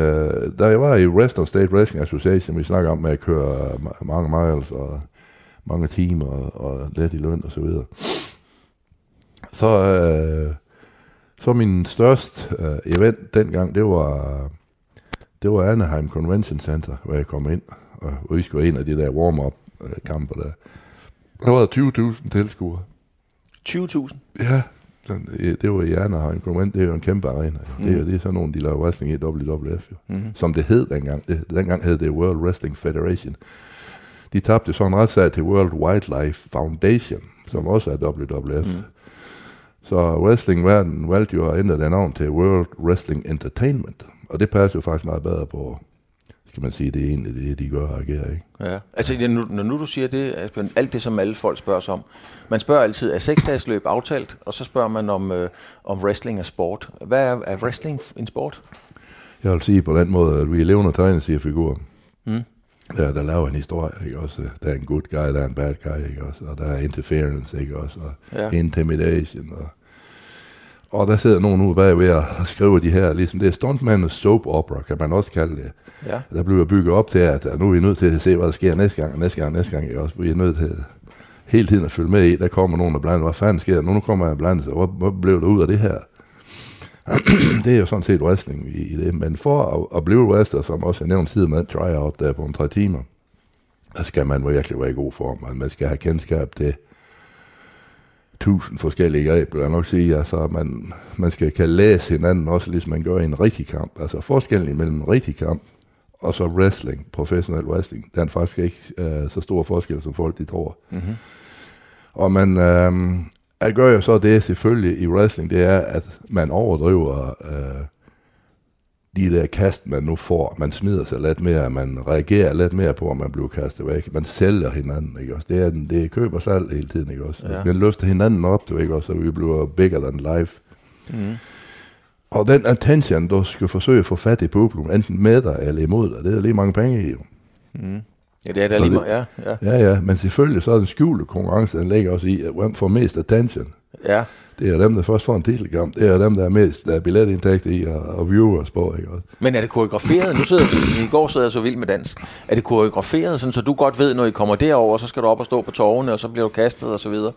da jeg var i Western State Wrestling Association, vi snakker om med at køre ma- mange miles og mange timer og, og let i løn og så videre. Så, uh, så min største uh, event dengang, det var, det var Anaheim Convention Center, hvor jeg kom ind, og, og vi skulle ind af de der warm-up uh, kamper der. Der var 20.000 tilskuere. 20.000. Ja, sådan, det, var i Anaheim Convention, det er jo en kæmpe arena. Mm. Det, er, det er sådan nogle, de laver wrestling i WWF, jo. Mm-hmm. som det hed dengang. Det, dengang hed det World Wrestling Federation. De tabte så en retssag til World Wildlife Foundation, som også er WWF. Mm. Så wrestlingverdenen valgte jo at ændre det navn til World Wrestling Entertainment. Og det passer jo faktisk meget bedre på, skal man sige, det er egentlig det, de gør og agerer, ikke? Ja. Altså, ja, nu, når nu du siger det, Asbjørn, alt det, som alle folk spørger om. Man spørger altid, er seksdages løb aftalt? Og så spørger man, om, øh, om wrestling er sport. Hvad er, er wrestling en sport? Jeg vil sige på den måde, at vi er levende tegneseriefigurer. Mm. Der, der laver en historie, ikke også? Der er en good guy, der er en bad guy, ikke også? Og der er interference, ikke også? Og ja. intimidation. Og, og der sidder nogen ude bagved og skriver de her, ligesom det er stuntman og soap opera, kan man også kalde det. Ja. Der bliver bygget op til, at nu er vi nødt til at se, hvad der sker næste gang, og næste gang, og næste gang, også? Vi er nødt til hele tiden at følge med i, der kommer nogen og blander, hvad fanden sker der? Nu, nu kommer jeg og blander sig, hvor, hvor blev der ud af det her? det er jo sådan set wrestling i, i det, men for at, at blive wrestler, som også er nævnt tidligere med tryout der på en tre timer, der skal man virkelig være i god form, og man skal have kendskab til tusind forskellige greb, vil jeg nok sige. Altså, man, man skal kan læse hinanden også, ligesom man gør i en rigtig kamp. Altså forskellen imellem en rigtig kamp og så wrestling, professionel wrestling, der er faktisk ikke øh, så stor forskel, som folk de tror. Mm-hmm. Og man øh, at gør jo så det selvfølgelig i wrestling, det er, at man overdriver øh, de der kast, man nu får. Man smider sig lidt mere, man reagerer lidt mere på, at man bliver kastet væk. Man sælger hinanden, ikke også? Det er, det er køb og salg hele tiden, ikke også? Ja. Man løfter hinanden op, du, ikke også? Så vi bliver bigger than life. Mm. Og den attention, du skal forsøge at få fat i publikum, enten med dig eller imod dig, det er lige mange penge i. jo. Mm. Ja, det er der lige det- meget. Ja, ja. Ja, ja, men selvfølgelig så er den skjulte konkurrence, den ligger også i, at hvem får mest attention. Ja. Det er dem, der først får en titelkamp. Det er dem, der er mest der er billetindtægter i og, og viewers på, ikke også? Men er det koreograferet? Nu sidder I går sidder jeg så vild med dans. Er det koreograferet, sådan, så du godt ved, når I kommer derover, så skal du op og stå på tårne, og så bliver du kastet og så videre?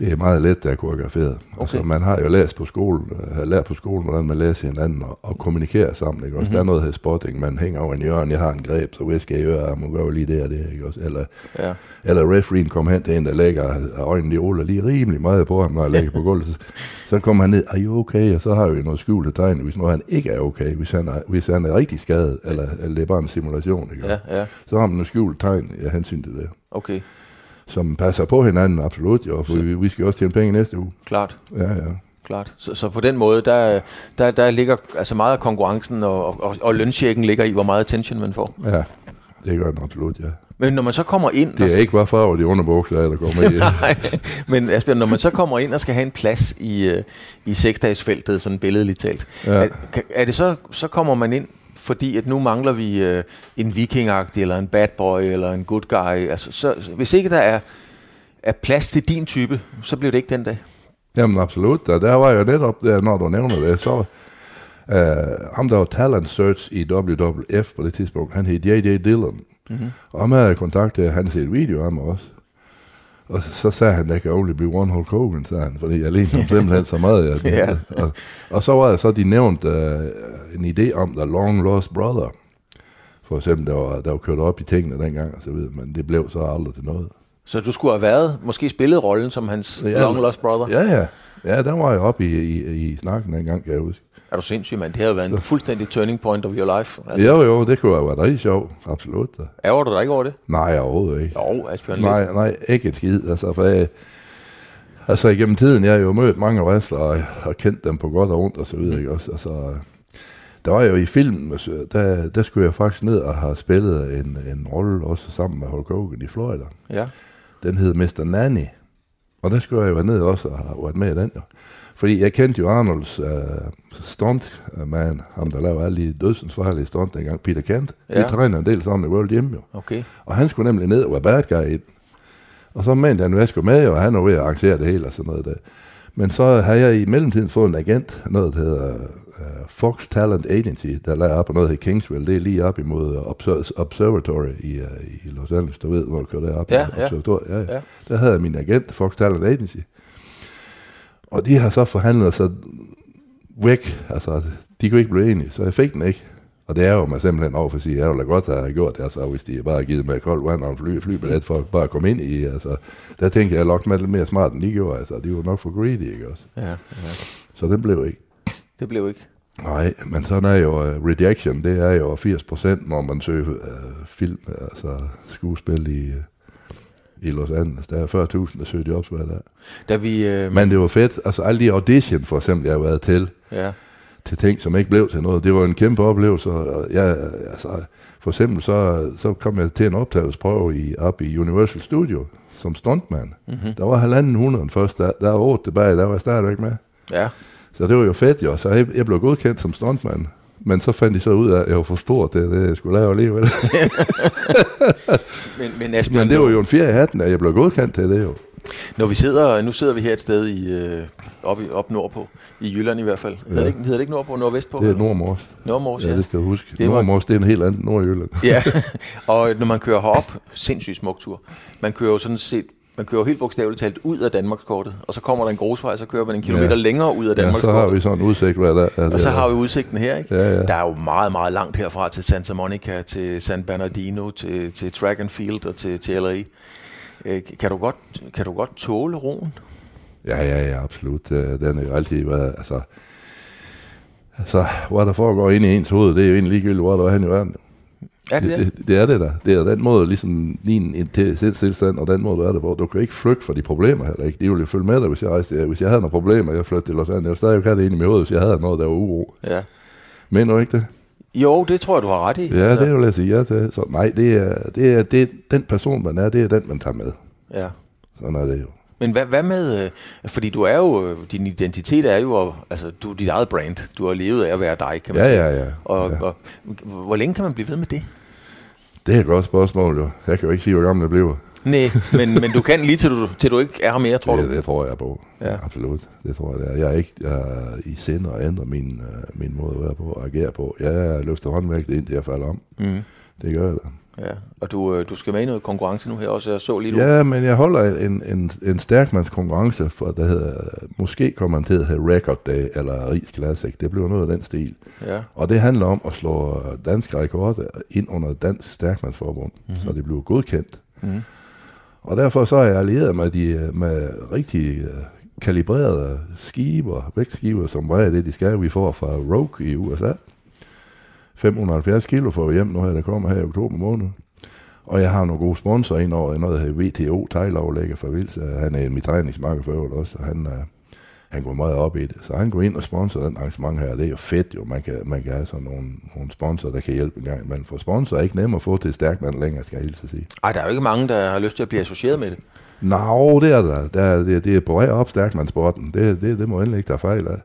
Det er meget let, der er koreograferet. Okay. Altså, man har jo læst på skolen, øh, har lært på skolen, hvordan man læser hinanden og, og kommunikerer sammen. Ikke? Også, mm-hmm. Der er noget her spotting, man hænger over en hjørne, jeg har en greb, så skal jeg gøre, må gøre lige det og det. Ikke? Også, eller, Ja. eller refereen kommer hen til en, der lægger øjnene i oler lige rimelig meget på ham, når jeg lægger på gulvet. Så, så kommer han ned, er you okay? Og så har vi noget skjulte tegn, hvis nu han ikke er okay, hvis han er, hvis han er rigtig skadet, eller, eller det er bare en simulation. Ikke? Ja, ja. Så har man nogle skjulte tegn i hensyn til det, Okay, som passer på hinanden, absolut. Jo, for vi, vi skal også tjene penge næste uge. klart. Ja, ja. klart. Så, så på den måde, der, der, der ligger altså meget af konkurrencen, og, og, og lønchecken ligger i, hvor meget attention man får. Ja, det gør den absolut, ja. Men når man så kommer ind... Det er ikke bare farver de underbukser, der kommer i. Nej, men Asbjørn, når man så kommer ind og skal have en plads i, øh, i seksdagsfeltet, sådan billedligt talt, Ja. er, er det så, så kommer man ind, fordi at nu mangler vi øh, en vikingagtig, eller en bad boy, eller en good guy. Altså, så, hvis ikke der er, er plads til din type, så bliver det ikke den dag. Jamen absolut, og der var jo netop, der, når du nævner det, så uh, ham der var talent search i WWF på det tidspunkt, han hed J.J. Dillon. Mm-hmm. Og ham havde jeg kontaktet, han set video af mig også. Og så, sagde han, der kan only be one Hulk Hogan, sagde han, fordi jeg lignede ham simpelthen så meget. Jeg, Ja. og, og så var der så, de nævnt uh, en idé om The Long Lost Brother. For eksempel, der var, der var kørt op i tingene dengang og så videre, men det blev så aldrig til noget. Så du skulle have været, måske spillet rollen som hans Ja. long lost brother. Ja, ja. Ja, der var jeg oppe i, i, i snakken dengang, kan jeg huske. Er du sindssyg, mand? Det havde været en fuldstændig turning point of your life. Altså, Jo, jo, det kunne have været rigtig sjovt. Absolut. Ærger du dig ikke over det? Nej, overhovedet ikke. Jo, Asbjørn lidt. Nej, nej, ikke et skid. Altså, for jeg, altså igennem tiden, jeg har jo mødt mange wrestlere og har kendt dem på godt og ondt og så videre. Ikke? Også, altså, der var jo i filmen, der, der skulle jeg faktisk ned og have spillet en, en rolle også sammen med Hulk Hogan i Florida. Ja. Den hed Mr. Nanny. Og der skulle jeg være ned også og have været med i den jo. Fordi jeg kendte jo Arnolds uh, stuntman, ham der lavede alle de dødsens farlige stunt dengang, Peter Kent. Ja. Vi træner en del sammen i World Gym jo. Okay. Og han skulle nemlig ned og være bad guy i den. Og så mente han, at jeg skulle med, og han var ved at arrangere det hele og sådan noget der. Men så har jeg i mellemtiden fået en agent, noget der hedder uh, Fox Talent Agency, der lader op på noget, der hedder Kingsville. Det er lige op imod Obser- Observatory i, uh, i Los Angeles, du ved, hvor du kører derop. Ja. Ja, ja. Ja. Der havde jeg min agent, Fox Talent Agency. Og de har så forhandlet sig væk. Altså, de kunne ikke blive enige, så jeg fik den ikke. Og det er jo mig simpelthen over for at sige, jeg ville godt have gjort det, altså, hvis de bare havde givet mig koldt vand og en fly, flybillet for at bare at komme ind i. Altså, der tænkte jeg, jeg nok med lidt mere smart, end de gjorde. Altså, de var nok for greedy, ikke også? Ja, ja. Så det blev ikke. Det blev ikke. Nej, men sådan er jo uh, rejection, det er jo 80 procent, når man søger uh, film, altså skuespil i, uh, i Los Angeles. Der er 40.000, der søger jobs hver dag. Da vi... Øh, Men det var fedt. Altså alle de audition, for eksempel, jeg har været til, ja. til ting, som ikke blev til noget. Det var en kæmpe oplevelse. og Jeg, altså, for eksempel så, så kom jeg til en optagelsesprøve i, op i Universal Studio som stuntman. Mm-hmm. Der var halvanden hundrede først. Der, der var otte tilbage, der var jeg stadigvæk med. Ja. Så det var jo fedt jo. Så jeg, jeg blev godkendt som stuntman. Men så fandt de så ud af, at jeg var for stor til det, jeg skulle lave alligevel. Men, men Asbjørn, Men det var jo en fjerde i hatten, at jeg blev godkendt til det jo. Når vi sidder, nu sidder vi her et sted i, øh, op, i, op nordpå, i Jylland i hvert fald. Hedder, det ikke, hedder det ikke nordpå, nordvestpå? Det er Nordmors. Nordmors, Ja, ja. det skal du huske. Det Nordmors, det er en helt anden Nordjylland. ja. og når man kører herop, sindssygt smuk tur. Man kører jo sådan set, man kører helt bogstaveligt talt ud af Danmarkskortet, og så kommer der en grusvej, så kører man en kilometer Ja. længere ud af Ja, så har Danmarkskortet. vi sådan en udsigt hver dag. at, Og så har vi udsigten her, ikke? Ja, ja. Der er jo meget, meget langt herfra til Santa Monica, til San Bernardino, til, til Track and Field og til, til LA. Øh, Kan du, godt, kan du godt tåle roen? Ja, ja, ja, absolut. Øh, Den er jo altid været, altså... Altså, hvad der foregår inde i ens hoved, det er jo egentlig ligegyldigt, hvor der er hen i verden. Er det det? det, det er det da. Det er den måde, ligesom din intelligenstilstand, og den måde, du er det på. Du kan ikke flygte fra de problemer heller ikke. De ville jo følge med dig, hvis jeg rejste. Hvis jeg havde nogle problemer, jeg flyttede til Los Angeles. Ville stadig have det ind i mit hoved, hvis jeg havde noget, der var uro. Ja. Men du ikke det? Jo, det tror jeg, du har ret i. Ja, det vil jeg sige ja til. Så nej, det er, det er det, den person, man er, det er den, man tager med. Ja. Sådan er det jo. Men hvad, hvad med, øh, fordi du er jo, din identitet er jo, altså du er dit eget brand. Du har levet af at være dig, kan man Ja, sige. ja, ja. Og, ja. og hvor længe kan man blive ved med det? Det er et godt spørgsmål, jo. Jeg kan jo ikke sige, hvor gammel jeg bliver. Nej, men, men du kan lige til du, til du ikke er mere, tror det, du? det tror jeg på. Ja. Absolut. Det tror jeg, det er. Jeg er ikke jeg er i sind og ændre min, uh, min måde at være på og agere på. Jeg løfter håndværket ind, det jeg falder om. Mm. Det gør jeg da. Ja. Og du, øh, du skal med i noget konkurrence nu her også. Jeg så lige nu. Ja, men jeg holder en, en, en stærkmands konkurrence, for der hedder, måske kommer man til at hedde Record Day, eller Ries Classic. Det bliver noget af den stil. Ja. Og det handler om at slå danske rekorder ind under Dansk Stærkmandsforbund, mm-hmm. så det bliver godkendt. Mhm. Og derfor så er jeg allieret med, de, med rigtig øh, kalibrerede skiver, vægtskiver, som vejer det, de skal. Vi får fra Rogue i USA. 570 kilo får vi hjem nu her, der kommer her i oktober måned. Og jeg har nogle gode sponsorer ind over noget her VTO, teglaflægger fra Vils. Han er mit træningsmarkedsfører også, og han, uh, han går meget op i det. Så han går ind og sponsorer den arrangement her, det er jo fedt jo. Man kan, man kan have sådan nogle, nogle sponsorer, der kan hjælpe en gang. Men for sponsorer er ikke nemt at få til stærkt mand længere, skal jeg hilse sige. Ej, der er jo ikke mange, der har lyst til at blive associeret med det. Nå, det er der. der er, det, det er på vej op stærkmandssporten. Det, det, det må endelig ikke tage fejl af.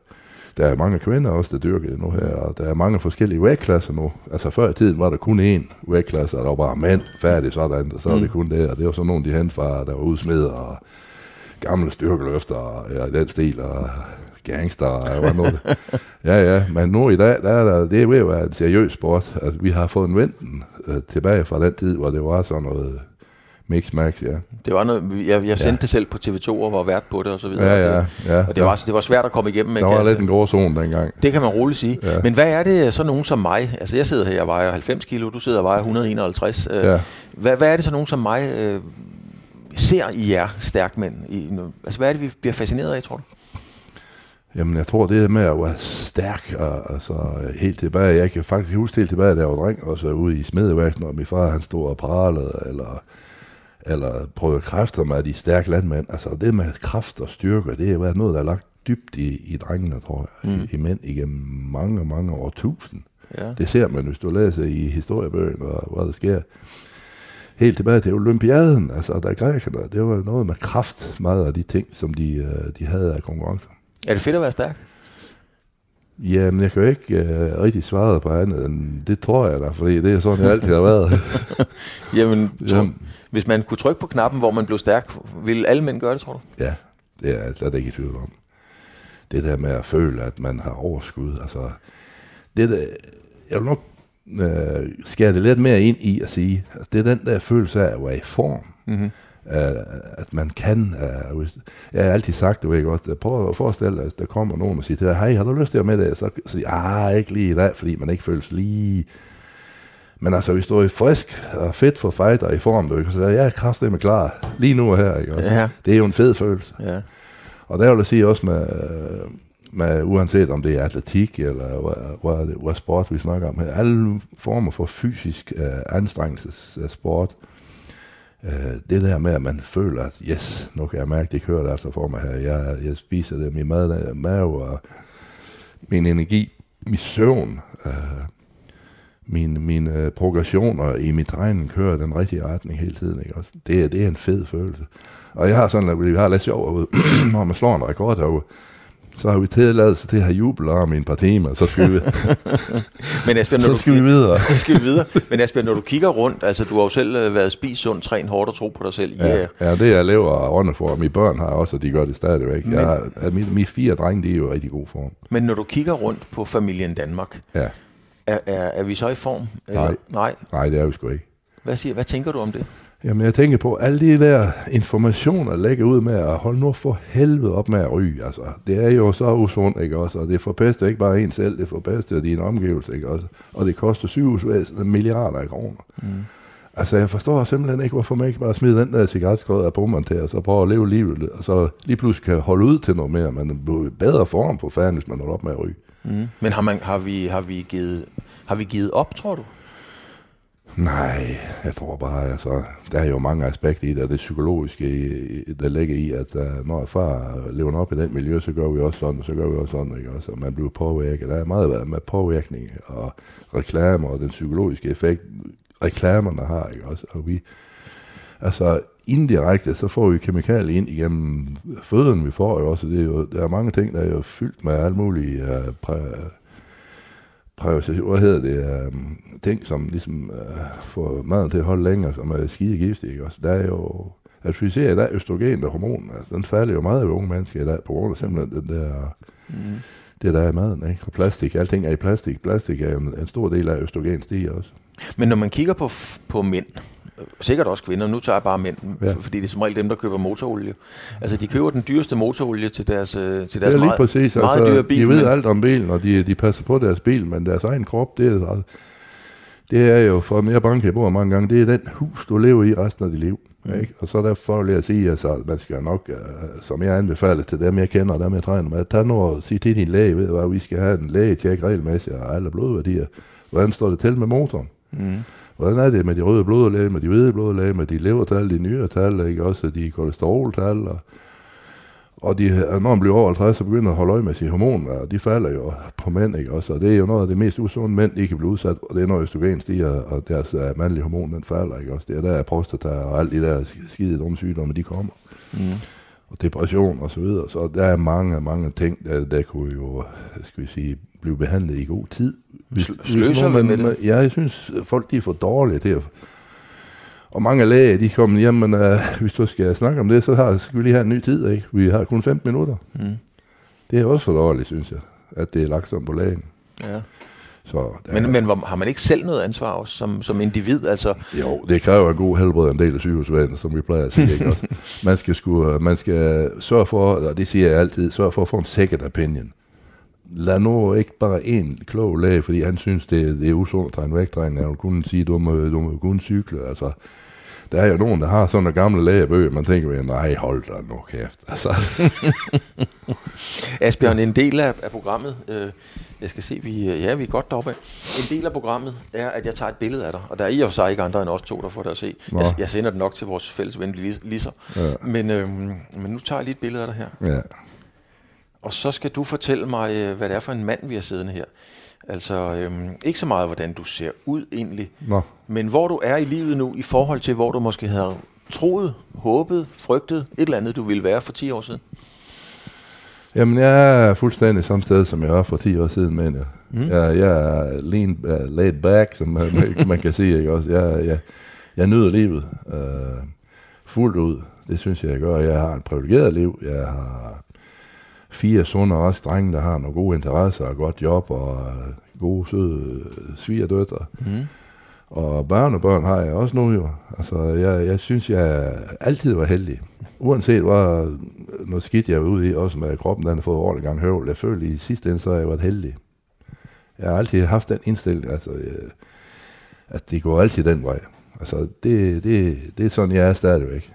Der er mange kvinder også, der dyrker det nu her, og der er mange forskellige vægtklasser nu. Altså før i tiden var der kun én vægtklasse, og der var bare mænd færdig sådan, og så var det kun det, og det var så nogle de henfar, der var udsmeder og gamle styrkeløfter og ja, den stil, og gangster og hvad nu. Ja, ja, men nu i dag, der er der, det er ved at være en seriøs sport. Altså, vi har fået en venten øh, tilbage fra den tid, hvor det var sådan noget mix-max, ja. Det var noget, jeg, jeg sendte det selv på TV2 og var vært på det og så videre. Ja, ja, ja. Og det var, det var svært at komme igennem med. Der var lidt en gråzone dengang. Det kan man roligt sige. Ja. Men hvad er det så nogen som mig? Altså jeg sidder her, jeg vejer 90 kilo, du sidder og vejer 151. Øh, Ja. Hvad, hvad er det så nogen som mig øh, ser i jer stærkmænd? I, altså hvad er det, vi bliver fascineret af, tror du? Jamen, jeg tror, det der med at være stærk, og, altså helt tilbage, jeg kan faktisk huske helt tilbage, da jeg var dreng, også ude i smedeværksen, og min far, han stod og pralede, eller, eller prøvede kræfter med de stærke landmænd. Altså, det med kraft og styrke, det har været noget, der er lagt dybt i, i drengene, tror jeg, mm. i, i mænd igennem mange, mange år tusind. Ja. Det ser man, hvis du læser i historiebøgen, og hvad der sker. Helt tilbage til olympiaden, altså der grækerne, det var noget med kraft, meget af de ting, som de, øh, de havde af konkurrencer. Er det fedt at være stærk? Jamen, jeg kan jo ikke uh, rigtig svare på andet end det tror jeg da, fordi det er sådan, jeg altid har været. Jamen, tro, Jamen. Hvis man kunne trykke på knappen, hvor man blev stærk, ville alle mænd gøre det, tror du? ja, det er jeg slet ikke i tvivl om. Det der med at føle, at man har overskud, altså, det der, jeg vil nok uh, skære det lidt mere ind i at sige, at det er den der følelse af at være i form. Mm-hmm. Uh, at man kan, uh, jeg har altid sagt det, ved godt, prøv at forestille dig, at der kommer nogen og siger til dig, hej, har du lyst til at med det? Så siger jeg, ah, ikke lige i dag, fordi man ikke føles lige Men altså, hvis du er frisk og fedt for fight og i form, du kan sige, jeg er kraftedeme klar lige nu og her. Ikke? også? Ja. Det er jo en fed følelse. Ja. Og der vil jeg sige også med, med uanset om det er atletik eller hvad, hvad, hvad sport vi snakker om her, alle former for fysisk uh, anstrengelsessport, uh, det der med, at man føler, at yes, nu kan jeg mærke, det kører der efter for mig her. Jeg, jeg spiser det, min mad, mave og min energi, min søvn, uh, min, min uh, progressioner i mit træning kører den rigtige retning hele tiden. Ikke? Også det, er- det er en fed følelse. Og jeg har sådan, at vi har lidt sjov når man slår en rekord herude, så har vi tilladelse til at have jubelarm i en par timer, så skal vi, Men Asbjørn, når så du, skal vi videre. så skal vi videre. Men Asbjørn, når du kigger rundt, altså du har jo selv øh, været spist sundt, træn hårdt og tro på dig selv. Ja, Yeah. ja, det er jeg lever og ånder for, og mine børn har også, og de gør det stadigvæk. Jeg har, mine, mine fire drenge, de er jo i rigtig god form. Men når du kigger rundt på familien Danmark, Ja, er, er, er vi så i form? Eller? Nej. Nej. nej, det er vi sgu ikke. Hvad, siger, hvad tænker du om det? Jamen, jeg tænker på alle de der informationer, lægger ud med at holde nu for helvede op med at ryge. Altså, det er jo så usundt, ikke også? Og det forpester ikke bare en selv, det forpester dine omgivelser, ikke også? Og det koster sygehusvæsenet milliarder af kroner. Mm. Altså, jeg forstår simpelthen ikke, hvorfor man ikke bare smider den der cigaretskåd af på til, og så prøver at leve livet, og så lige pludselig kan holde ud til noget mere. Man er i bedre form for fanden, hvis man holder op med at ryge. Mm. Men har, man, har, vi, har, vi givet, har vi givet op, tror du? Nej, jeg tror bare, altså, der er jo mange aspekter i det, det psykologiske, der ligger i, at uh, når far lever op i den miljø, så gør vi også sådan, og så gør vi også sådan, ikke? Også, og man bliver påvirket. Der er meget med påvirkning og reklamer og den psykologiske effekt, reklamerne har, ikke? Også, og vi, altså indirekte, så får vi kemikalier ind igennem føden, vi får jo også. Det er jo, der er mange ting, der er jo fyldt med alle mulige uh, præ, prævention, hvad hedder det, uh, ting, som ligesom uh, får maden til at holde længere, som er skide giftige, ikke også? Der er jo, altså vi ser i dag, østrogen og hormon, altså den falder jo meget ved unge mennesker i dag, på grund af simpelthen den der, Mm. det der er i maden, ikke? Og plastik, alting er i plastik. Plastik er en, en stor del af østrogen stiger også. Men når man kigger på, på mænd, øh, sikkert også kvinder, nu tager jeg bare mænd, Ja. ja. fordi det er som regel dem, der køber motorolie. Altså, de køber den dyreste motorolie til deres, øh, til er deres lige meget, præcis, meget altså, dyre bil. de ved men- alt om bilen, og de, de passer på deres bil, men deres egen krop, det er, det er jo, for mere banke, bor mange gange, det er den hus, du lever i resten af dit liv. Mm. Ikke? Og så derfor vil jeg sige, altså, at man skal nok, uh, som jeg anbefaler til dem, jeg kender, dem jeg træner med, tag nu og sig til din læge, ved hvad, vi skal have en lægetjek regelmæssigt og alle blodværdier. Hvordan står det til med motoren? Mm. Hvordan er det med de røde blodlag, med de hvide blodlag, med de levertal, de nyretal, ikke? Også de kolesteroltal, og, og de, når man bliver over 50, så begynder at holde øje med sine hormoner, og de falder jo på mænd, ikke? Også, og det er jo noget af det mest usunde mænd, de kan blive udsat, og det er når østrogen stiger, og deres uh, mandlige hormon, den falder, ikke? Også, det er der prostata og alle de der skide dumme sygdomme, de kommer, Mm. og depression og så videre, så der er mange, mange ting, der, der kunne jo, skal vi sige, blive behandlet i god tid. Sl- sløser vi man- med det? Ja, jeg synes, folk de er for dårlige til at... Og mange læger, de kommer, jamen, uh, hvis du skal snakke om det, så har, skal vi lige have en ny tid, ikke? Vi har kun 15 minutter. Mm. Det er også for dårligt, synes jeg, at det er lagt sådan på lægen. Ja. Så Men, men hvor- har man ikke selv noget ansvar også som, som individ? Altså, Jo, det kræver en god helbred en del af sygehusvæsenet, som vi plejer at sige. Ikke? Også, man, skal sku, man skal sørge for, og det siger jeg altid, sørge for at få en second opinion. Lad nu ikke bare en klog læge, fordi han synes, det, det er usundt at træne vægtræning. Han vil kun sige, du må, du må kun cykle. Altså, der er jo nogen, der har sådan nogle gamle lægebøger, man tænker, ved, nej, hold da nu kæft. Altså, Asbjørn, en del af, af programmet, øh, jeg skal se, vi, øh, ja, vi er godt deroppe af. En del af programmet er, at jeg tager et billede af dig, og der er i og for sig ikke andre end os to, der får det at se. Nå. Jeg, jeg sender det nok til vores fælles ven Lis- Lisser. Ja. Men, øh, men nu tager jeg lige et billede af dig her. ja. Og så skal du fortælle mig, øh, hvad det er for en mand, vi har siddende her. Altså, øhm, ikke så meget, hvordan du ser ud egentlig, Nå, men hvor du er i livet nu, i forhold til, hvor du måske havde troet, håbet, frygtet, et eller andet, du ville være for 10 år siden. Jamen, jeg er fuldstændig samme sted, som jeg var for 10 år siden, men jeg, Mm. jeg, jeg er lean, uh, laid back, som man, man- kan sige. Ikke? Også, jeg, jeg, jeg nyder livet uh, fuldt ud. Det synes jeg, jeg gør. Jeg har et privilegeret liv. Jeg har fire sunde og raske drenge, der har nogle gode interesser og godt job og øh, gode, søde svigerdøtre. Mm. Og børn og børn har jeg også nu jo. Altså, jeg, jeg synes, jeg altid var heldig. Uanset hvad noget skidt, jeg var ude i, også med kroppen, den har fået ordentlig gang høvl. Jeg følte i sidste ende, så har jeg været heldig. Jeg har altid haft den indstilling, altså, øh, at det går altid den vej. Altså, det, det, det er sådan, jeg er stadigvæk.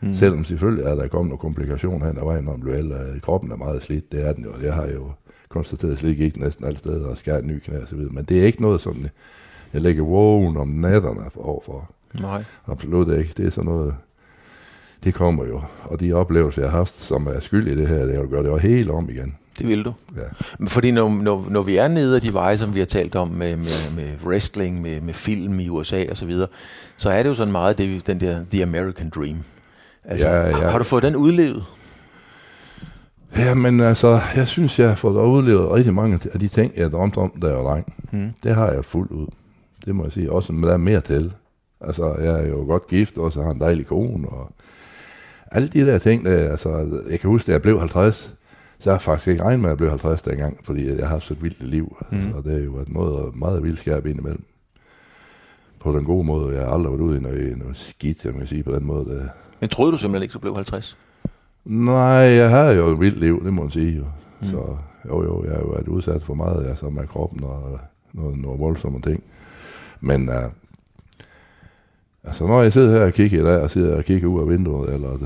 Mm. Selvom selvfølgelig er der kommet nogle komplikationer hen ad vejen, når man bliver ældre. Kroppen er meget slidt, det er den jo. Jeg har jo konstateret slik ikke næsten alle steder og skært ny knæ og så videre. Men det er ikke noget, som jeg lægger vågen om natterne for overfor. Nej. Absolut ikke. Det er sådan noget, det kommer jo. Og de oplevelser, jeg har haft, som er skyld i det her, det vil gøre det jo helt om igen. Det vil du. Ja. Fordi når, når, når vi er nede af de veje, som vi har talt om med, med, med wrestling, med, med film i USA og så videre, så er det jo sådan meget det, den der The American Dream. Altså, Ja, ja. Har du fået den udlevet? Ja, men altså, jeg synes, jeg har fået udlevet rigtig mange af de ting, jeg drømte om, da jeg var dreng. Mm. Det har jeg fuldt ud. Det må jeg sige. Også, men der er mere til. Altså, jeg er jo godt gift, og så har en dejlig kone, og alle de der ting, der, altså, jeg kan huske, da jeg blev 50, så har jeg faktisk ikke regnet med, at jeg blev 50 dengang, fordi jeg har haft så et vildt liv. Mm. Mm. Og det er jo et meget, meget vildt skærp indimellem. På den gode måde. Jeg har aldrig været ude i noget, noget skidt, jeg kan sige på den måde. Der. Men troede du simpelthen ikke, du blev 50? Nej, jeg har jo et vildt liv, det må man sige. Jo. Mm. Så jo, jo, jeg har jo været udsat for meget, altså med kroppen og noget, noget voldsomme ting. Men uh, altså, når jeg sidder her og kigger i dag, og sidder og kigger ud af vinduet, eller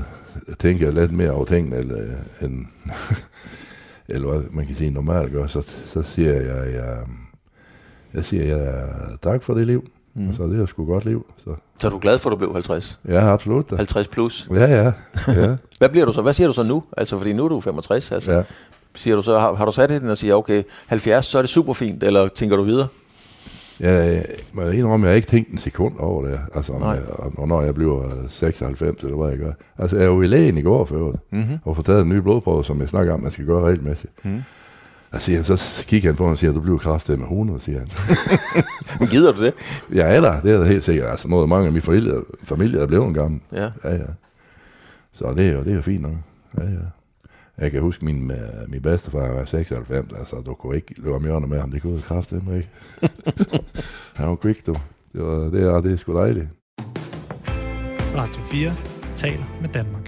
tænker jeg lidt mere over tingene, eller, end, eller hvad man kan sige normalt gør, så, så siger jeg, jeg, jeg siger jeg tak for det liv. Mm. Så det er sgu godt liv. Så. Så er du glad for, at du blev 50? Ja, absolut. Da. 50 plus? Ja, ja. ja. Hvad bliver du så? Hvad siger du så nu? Altså, fordi nu er du 65. Altså, ja. siger du så, har, har du sat den og siger, okay, 70, så er det super fint, eller tænker du videre? Jeg må indrømme, jeg har ikke tænkt en sekund over det. Altså, om jeg, om, når jeg bliver 96, eller hvad jeg gør. Altså, jeg er jo i lægen i går før, mm-hmm. og får taget en ny blodprøve, som jeg snakker om, man skal gøre regelmæssigt. Mm. Og siger, så kigger han på mig og siger, du bliver kraftet med 100, siger han. Men gider du det? Ja, er der. Det er der helt sikkert. Altså, noget mange af mine familie, familie er blevet en gammel. Ja. Ja, ja. Så det er jo, det er jo fint nok. Ja, ja. Jeg kan huske, min, min bedstefar var 96, altså du kunne ikke løbe om hjørnet med ham, det kunne du kraftedeme ikke. Han var quick, du. Det, var, det, er, det er sgu dejligt. Radio 4 taler med Danmark.